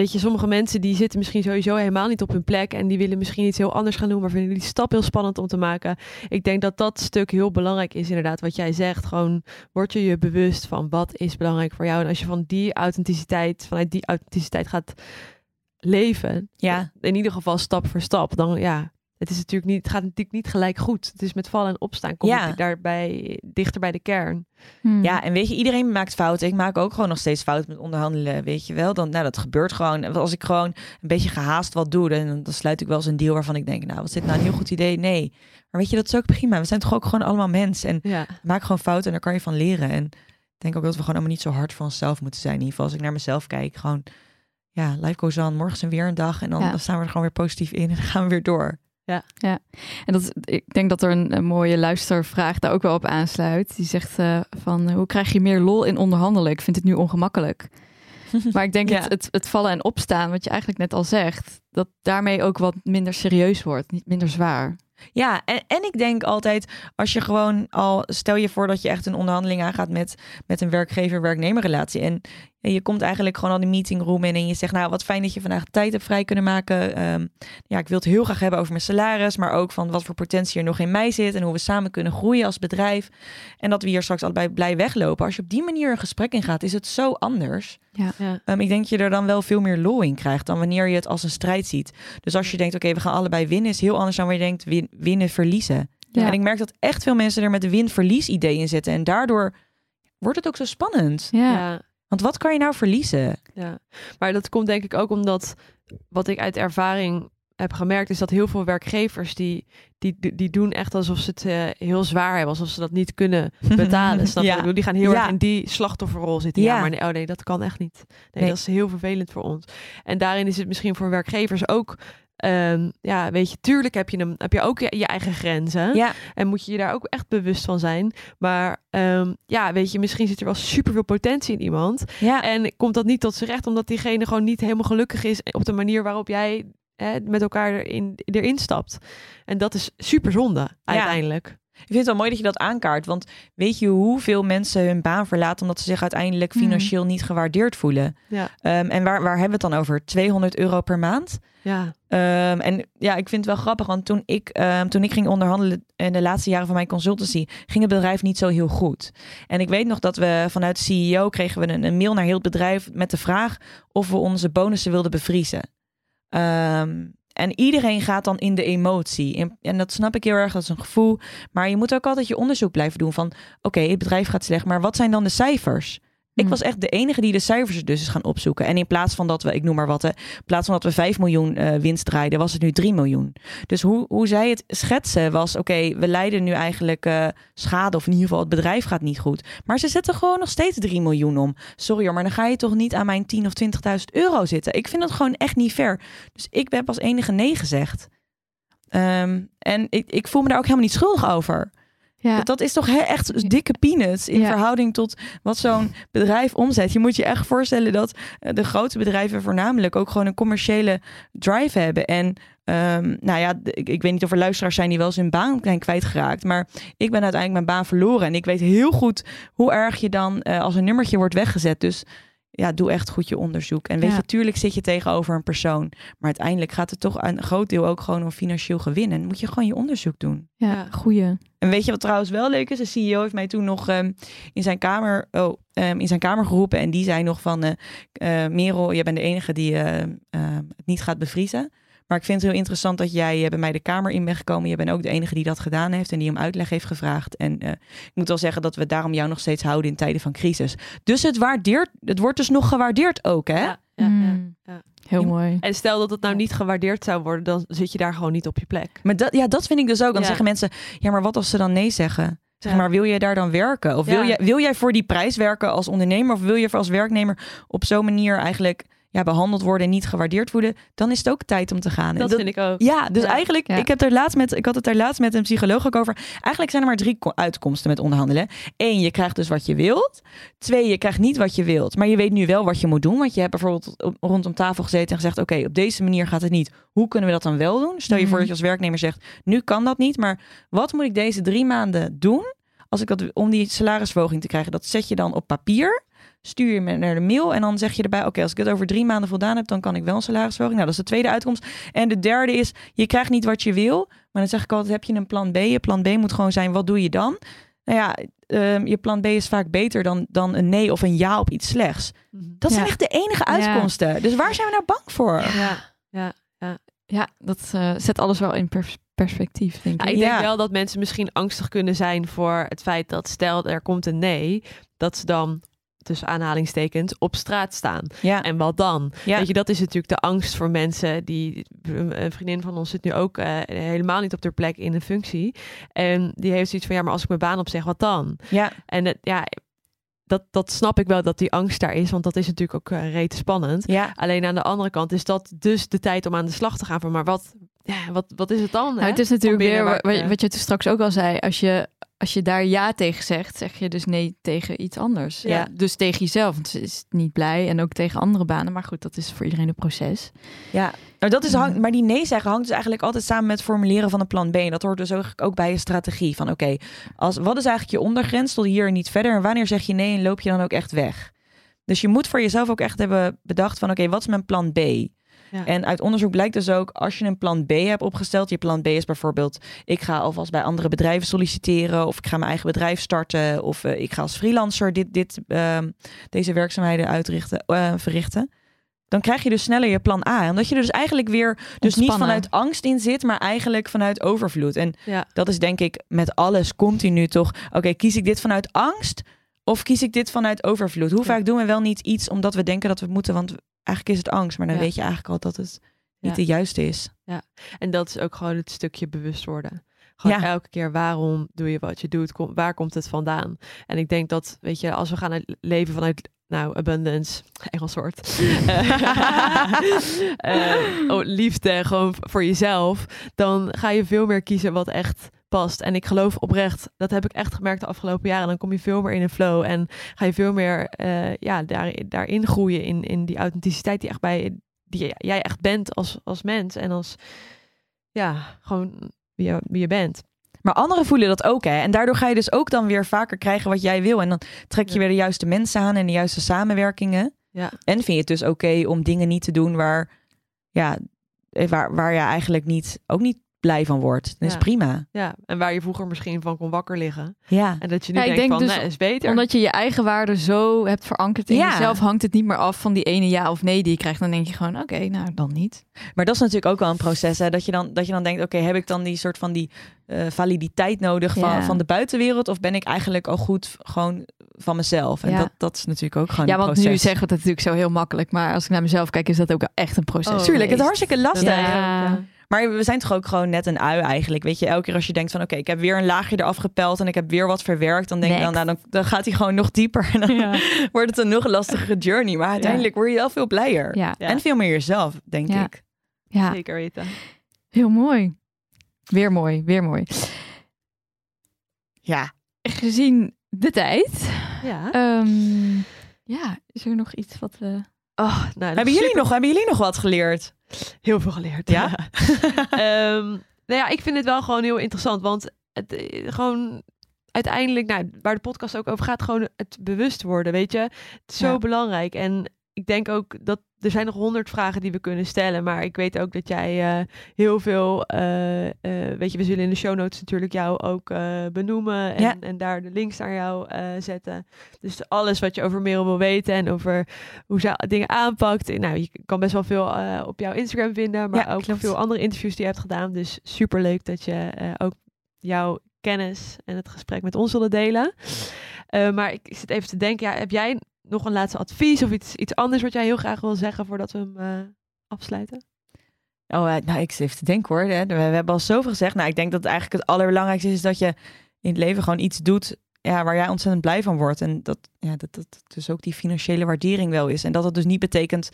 weet je, sommige mensen die zitten misschien sowieso helemaal niet op hun plek. En die willen misschien iets heel anders gaan doen, maar vinden die stap heel spannend om te maken. Ik denk dat dat stuk heel belangrijk is, inderdaad, wat jij zegt. Gewoon, word je je bewust van wat is belangrijk voor jou. En als je van die authenticiteit, vanuit die authenticiteit gaat leven,
Ja,
in ieder geval stap voor stap, dan ja. Het, is natuurlijk niet, het gaat natuurlijk niet gelijk goed. Het is met vallen en opstaan. Kom
Ja.
je daarbij dichter bij de kern.
Hmm.
ja, en weet je, iedereen maakt fouten. Ik maak ook gewoon nog steeds fouten met onderhandelen, weet je wel. Dan, nou, dat gebeurt gewoon. Als ik gewoon een beetje gehaast wat doe, dan, dan sluit ik wel eens een deal waarvan ik denk, nou, was dit nou een heel goed idee? Nee. Maar weet je, dat is ook prima. We zijn toch ook gewoon allemaal mensen. En
Ja,
maak gewoon fouten en daar kan je van leren. En ik denk ook dat we gewoon allemaal niet zo hard voor onszelf moeten zijn. In ieder geval als ik naar mezelf kijk, gewoon, ja, life goes on. Morgen is er weer een dag en dan,
Ja.
dan staan we er gewoon weer positief in en dan gaan we weer door.
En dat, ik denk dat er een, een mooie luistervraag daar ook wel op aansluit. Die zegt eh, van, hoe krijg je meer lol in onderhandelen? Ik vind het nu ongemakkelijk. *laughs* Maar ik denk
Ja.
het, het, het vallen en opstaan, wat je eigenlijk net al zegt, dat daarmee ook wat minder serieus wordt, niet minder zwaar.
Ja, en, en ik denk altijd, als je gewoon al, stel je voor dat je echt een onderhandeling aangaat met, met een werkgever-werknemerrelatie. En Ja, je komt eigenlijk gewoon al de meeting room in en je zegt, nou, wat fijn dat je vandaag tijd hebt vrij kunnen maken. Ehm, ja, ik wil het heel graag hebben over mijn salaris, maar ook van wat voor potentie er nog in mij zit en hoe we samen kunnen groeien als bedrijf. En dat we hier straks allebei blij weglopen. Als je op die manier een gesprek ingaat, is het zo anders.
Ja.
Ja.
Ehm, ik denk dat je er dan wel veel meer lol in krijgt dan wanneer je het als een strijd ziet. Dus als je denkt, oké, we gaan allebei winnen, is heel anders dan wanneer je denkt, win- winnen, verliezen.
Ja.
En ik merk dat echt veel mensen er met de win-verlies idee in zitten. En daardoor wordt het ook zo spannend.
Ja.
ja.
Want wat kan je nou verliezen?
Ja, maar dat komt denk ik ook omdat wat ik uit ervaring heb gemerkt is dat heel veel werkgevers die, die, die doen echt alsof ze het eh, heel zwaar hebben, alsof ze dat niet kunnen *laughs* betalen. Snap je?
Ja.
Bedoel, Die gaan heel
Ja.
erg in die slachtofferrol zitten. Ja,
Ja.
maar nee, oh nee, dat kan echt niet. Nee,
Nee.
dat is heel vervelend voor ons. En daarin is het misschien voor werkgevers ook. Ehm, ja, weet je, tuurlijk heb je, hem, heb je ook je, je eigen grenzen.
Ja,
En moet je je daar ook echt bewust van zijn. Maar ehm, ja, weet je, misschien zit er wel superveel potentie in iemand.
ja.
En komt dat niet tot zijn recht omdat diegene gewoon niet helemaal gelukkig is op de manier waarop jij hè, met elkaar erin, erin stapt. En dat is super zonde uiteindelijk.
Ik vind het wel mooi dat je dat aankaart. Want weet je hoeveel mensen hun baan verlaten omdat ze zich uiteindelijk
Mhm.
financieel niet gewaardeerd voelen?
Ja,
Ehm, en waar, waar hebben we het dan over? 200 euro per maand?
ja,
Ehm, en ja, ik vind het wel grappig, want toen ik, ehm, toen ik ging onderhandelen in de laatste jaren van mijn consultancy, ging het bedrijf niet zo heel goed. En ik weet nog dat we vanuit de CEO kregen we een, een mail naar heel het bedrijf met de vraag of we onze bonussen wilden bevriezen. Ehm, en iedereen gaat dan in de emotie. En, dat snap ik heel erg, dat is een gevoel. Maar je moet ook altijd je onderzoek blijven doen van... oké, het bedrijf gaat slecht, maar wat zijn dan de cijfers? Ik
Hm.
was echt de enige die de cijfers dus is gaan opzoeken. En in plaats van dat we, ik noem maar wat, hè, in plaats van dat we 5 miljoen eh, winst draaiden, was het nu 3 miljoen. Dus hoe, hoe zij het schetsen was, oké, we leiden nu eigenlijk eh, schade, of in ieder geval het bedrijf gaat niet goed. Maar ze zetten gewoon nog steeds 3 miljoen om. Sorry hoor, maar dan ga je toch niet aan mijn 10 of 20.000 euro zitten. Ik vind dat gewoon echt niet fair. Dus ik heb als enige nee gezegd. Ehm, en ik, ik voel me daar ook helemaal niet schuldig over.
Ja.
Dat, dat is toch echt dikke peanuts in
Ja.
verhouding tot wat zo'n bedrijf omzet. Je moet je echt voorstellen dat eh, de grote bedrijven voornamelijk ook gewoon een commerciële drive hebben. En ehm, nou ja, ik, ik weet niet of er luisteraars zijn die wel eens hun baan zijn kwijtgeraakt. Maar ik ben uiteindelijk mijn baan verloren. En ik weet heel goed hoe erg je dan eh, als een nummertje wordt weggezet. Dus ja, doe echt goed je onderzoek. En weet
Ja.
je, tuurlijk zit je tegenover een persoon. Maar uiteindelijk gaat het toch een groot deel ook gewoon om financieel gewin. En moet je gewoon je onderzoek doen.
ja, goeie.
En weet je wat trouwens wel leuk is? De CEO heeft mij toen nog ehm, in, zijn kamer, oh, ehm, in zijn kamer geroepen. En die zei nog van... eh eh, Merel, jij bent de enige die eh, eh, het niet gaat bevriezen. Maar ik vind het heel interessant dat jij eh, bij mij de kamer in bent gekomen. Je bent ook de enige die dat gedaan heeft en die om uitleg heeft gevraagd. En eh, ik moet wel zeggen dat we daarom jou nog steeds houden in tijden van crisis. Dus het, waardeert, het wordt dus nog gewaardeerd ook, hè?
ja, ja, ja.
Mm.
ja.
Heel mooi.
En stel dat het nou niet gewaardeerd zou worden, dan zit je daar gewoon niet op je plek.
Maar dat, ja, dat vind ik dus ook. Dan
Ja.
zeggen mensen, ja, maar wat als ze dan nee zeggen? Zeg maar, wil jij daar dan werken? Of wil,
Ja.
jij, wil jij voor die prijs werken als ondernemer? Of wil je als werknemer op zo'n manier eigenlijk ja, behandeld worden en niet gewaardeerd worden? Dan is het ook tijd om te gaan.
Dat, vind ik ook.
Ja, dus
Ja.
eigenlijk,
Ja.
ik, heb er laatst met, ik had het er laatst met een psycholoog ook over. Eigenlijk zijn er maar drie ko- uitkomsten met onderhandelen. Eén, je krijgt dus wat je wilt. Twee, je krijgt niet wat je wilt. Maar je weet nu wel wat je moet doen. Want je hebt bijvoorbeeld op- rondom tafel gezeten en gezegd... oké, op deze manier gaat het niet. Hoe kunnen we dat dan wel doen? Stel je voor
Mhm.
dat je als werknemer zegt... nu kan dat niet, maar wat moet ik deze drie maanden doen... Als ik dat, om die salarisverhoging te krijgen? Dat zet je dan op papier stuur je me naar de mail en dan zeg je erbij: Oké, als ik het over drie maanden voldaan heb, dan kan ik wel een salarisverhoging. Nou, dat is de tweede uitkomst. En de derde is: je krijgt niet wat je wil. Maar dan zeg ik altijd: heb je een plan B? Je plan B moet gewoon zijn: wat doe je dan? Nou ja, ehm, je plan B is vaak beter dan, dan een nee of een ja op iets slechts.
Mhm.
Dat zijn
Ja.
echt de enige
Ja.
uitkomsten. Dus waar zijn we nou bang voor?
Ja, ja.
Ja, dat eh, zet alles wel in pers- perspectief, denk
Ja,
ik.
ik denk
Ja.
wel dat mensen misschien angstig kunnen zijn voor het feit dat stel er komt een nee, dat ze dan tussen aanhalingstekens op straat staan.
Ja,
En wat dan?
ja.
Weet je, dat is natuurlijk de angst voor mensen die een vriendin van ons zit nu ook eh, helemaal niet op de plek in een functie en die heeft zoiets van ja, maar als ik mijn baan opzeg, wat dan?
ja.
En het, ja, dat, dat snap ik wel dat die angst daar is, want dat is natuurlijk ook uh, rete spannend.
ja.
Alleen aan de andere kant is dat dus de tijd om aan de slag te gaan van maar wat, ja, wat, wat is het dan?
Nou, het is natuurlijk weer wat, je toen straks ook al zei. Als je, als je daar ja tegen zegt, zeg je dus nee tegen iets anders.
Ja.
Dus tegen jezelf. Want ze is niet blij. En ook tegen andere banen. Maar goed, dat is voor iedereen een proces.
Ja, nou, dat is hang,
Mhm.
maar die nee zeggen hangt dus eigenlijk altijd samen met het formuleren van een plan B. En dat hoort dus ook, ook bij je strategie. Van oké, als wat is eigenlijk je ondergrens tot hier en niet verder? En wanneer zeg je nee en loop je dan ook echt weg? Dus je moet voor jezelf ook echt hebben bedacht van oké, wat is mijn plan B?
Ja.
En uit onderzoek blijkt dus ook, als je een plan B hebt opgesteld, je plan B is bijvoorbeeld, ik ga alvast bij andere bedrijven solliciteren, of ik ga mijn eigen bedrijf starten, of eh, ik ga als freelancer dit, dit, ehm, deze werkzaamheden uitrichten, eh, verrichten. Dan krijg je dus sneller je plan A. Omdat je er dus eigenlijk weer dus niet vanuit angst in zit, maar eigenlijk vanuit overvloed. En
Ja.
dat is denk ik met alles continu toch. Oké, kies ik dit vanuit angst of kies ik dit vanuit overvloed? Hoe
Ja.
vaak doen we wel niet iets omdat we denken dat we het moeten? Want eigenlijk is het angst, maar dan
Ja.
weet je eigenlijk al dat het niet
Ja.
de juiste is.
En dat is ook gewoon het stukje bewust worden. Gewoon
Ja.
elke keer waarom doe je wat je doet? Kom, waar komt het vandaan? En ik denk dat, weet je, als we gaan leven vanuit, nou, abundance, Engels woord. Eh, *laughs* eh, oh, liefde, gewoon voor jezelf. Dan ga je veel meer kiezen wat echt past. En ik geloof oprecht, dat heb ik echt gemerkt de afgelopen jaren. Dan kom je veel meer in een flow en ga je veel meer eh, ja, daar, daarin groeien in, in die authenticiteit die echt bij die jij echt bent als, als mens en als ja, gewoon wie je, wie je bent.
Maar anderen voelen dat ook, hè? En daardoor ga je dus ook dan weer vaker krijgen wat jij wil. En dan trek je
Ja.
weer de juiste mensen aan en de juiste samenwerkingen.
Ja.
En vind je het dus oké om dingen niet te doen waar, ja, eh, waar, waar je eigenlijk niet, ook niet blij van wordt. Dat is
Ja.
prima.
Ja, en waar je vroeger misschien van kon wakker liggen.
Ja.
En dat je nu
Ja, ik
denkt
denk
van,
dus
nee, is beter.
Omdat je je eigen waarde zo hebt verankerd in
Ja.
jezelf, hangt het niet meer af van die ene ja of nee die je krijgt. Dan denk je gewoon, oké, nou dan niet.
Maar dat is natuurlijk ook wel een proces. Hè? Dat, je dan, dat je dan denkt, oké, heb ik dan die soort van die eh, validiteit nodig van,
Ja.
van de buitenwereld? Of ben ik eigenlijk al goed gewoon van mezelf? En
Ja.
dat, dat is natuurlijk ook gewoon
Ja,
een
want
proces.
nu zeggen we dat natuurlijk zo heel makkelijk. Maar als ik naar mezelf kijk, is dat ook echt een proces.
Oh,
Tuurlijk, het is hartstikke lastig.
Ja.
Maar we zijn toch ook gewoon net een ui eigenlijk. Weet je, elke keer als je denkt van oké, ik heb weer een laagje eraf gepeld en ik heb weer wat verwerkt, dan denk je dan, nou, dan, dan gaat hij gewoon nog dieper en dan
Ja. *laughs*
wordt het een nog lastigere journey. Maar uiteindelijk word je wel veel blijer.
Ja.
Ja.
En veel meer jezelf, denk
Ja.
ik.
ja,
Zeker weten.
heel mooi. Weer mooi, weer mooi.
Ja.
Gezien de tijd,
Ja.
ehm, ja, is er nog iets wat we...
Oh, nou,
Hebben jullie, nog, hebben jullie nog wat geleerd?
heel veel geleerd?
Ja? *laughs*
Ehm, nou ja, ik vind het wel gewoon heel interessant. Want het eh, gewoon uiteindelijk, nou, waar de podcast ook over gaat, gewoon het bewust worden, weet je. Het is zo
Ja.
belangrijk. En ik denk ook dat er zijn nog honderd vragen die we kunnen stellen. Maar ik weet ook dat jij eh, heel veel, eh, eh, weet je, we zullen in de show notes natuurlijk jou ook benoemen. En,
Ja.
en daar de links naar jou zetten. Dus alles wat je over Merel wil weten en over hoe ze dingen aanpakt. Nou, je kan best wel veel op jouw Instagram vinden, maar
Ja,
ook
klopt.
veel andere interviews die je hebt gedaan. Dus super leuk dat je ook jouw kennis en het gesprek met ons willen delen. Maar ik zit even te denken, ja, heb jij nog een laatste advies of iets, iets anders wat jij heel graag wil zeggen voordat we hem eh, afsluiten?
Oh, eh, nou, ik zit te denken hoor. Hè. We, hebben al zoveel gezegd. Nou, ik denk dat eigenlijk het allerbelangrijkste is dat je in het leven gewoon iets doet ja, waar jij ontzettend blij van wordt. En dat, ja, dat, dat dus ook die financiële waardering wel is. En dat het dus niet betekent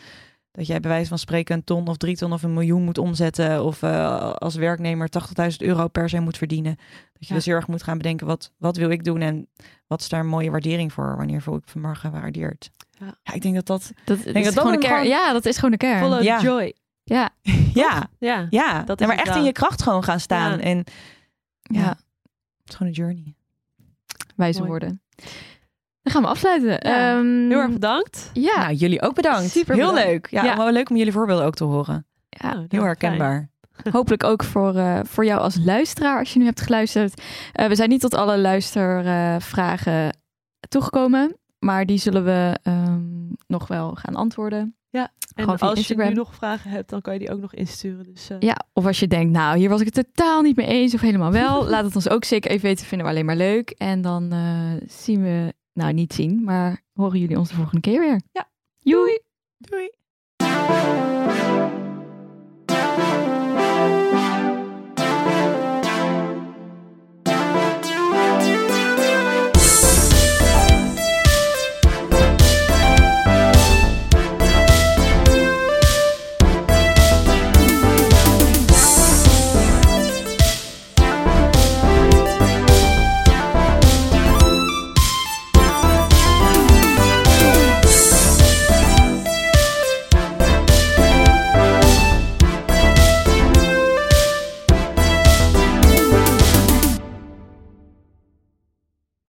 dat jij bij wijze van spreken een ton of drie ton of een miljoen moet omzetten. Of eh, als werknemer 80.000 euro per se moet verdienen. Dat je
Ja.
dus heel erg moet gaan bedenken, wat, wat wil ik doen en wat is daar een mooie waardering voor? Wanneer voel ik vanmorgen gewaardeerd?
Ja.
Ja, ik denk dat dat...
Dat, is
dat
gewoon de kern.
gewoon-
Ja, dat is gewoon de kern.
Follow
Ja.
the joy.
Ja, *laughs*
Ja,
Ja.
ja.
Dat is
maar echt in je kracht gewoon gaan staan.
Ja.
En
ja.
Ja. het is gewoon een journey.
wijze
Mooi.
woorden. Dan gaan we afsluiten.
Ja,
Ehm,
Heel erg bedankt.
Ja,
Nou, jullie ook bedankt.
Super
Heel
bedankt.
leuk. Ja,
Ja.
wel leuk om jullie voorbeelden ook te horen.
ja.
Nou,
Heel
fijn.
herkenbaar. *laughs*
hopelijk ook voor, eh, voor jou als luisteraar als je nu hebt geluisterd. Eh, we zijn niet tot alle luistervragen toegekomen, maar die zullen we ehm, nog wel gaan antwoorden.
En
Gewoon via
als
Instagram.
je nu nog vragen hebt, dan kan je die ook nog insturen. Dus eh,
Ja, of als je denkt, nou, hier was ik het totaal niet mee eens of helemaal wel, *laughs* laat het ons ook zeker even weten. Vinden we alleen maar leuk. En dan eh, zien we, nou niet zien, maar horen jullie ons de volgende keer weer.
Ja.
Doei.
Doei.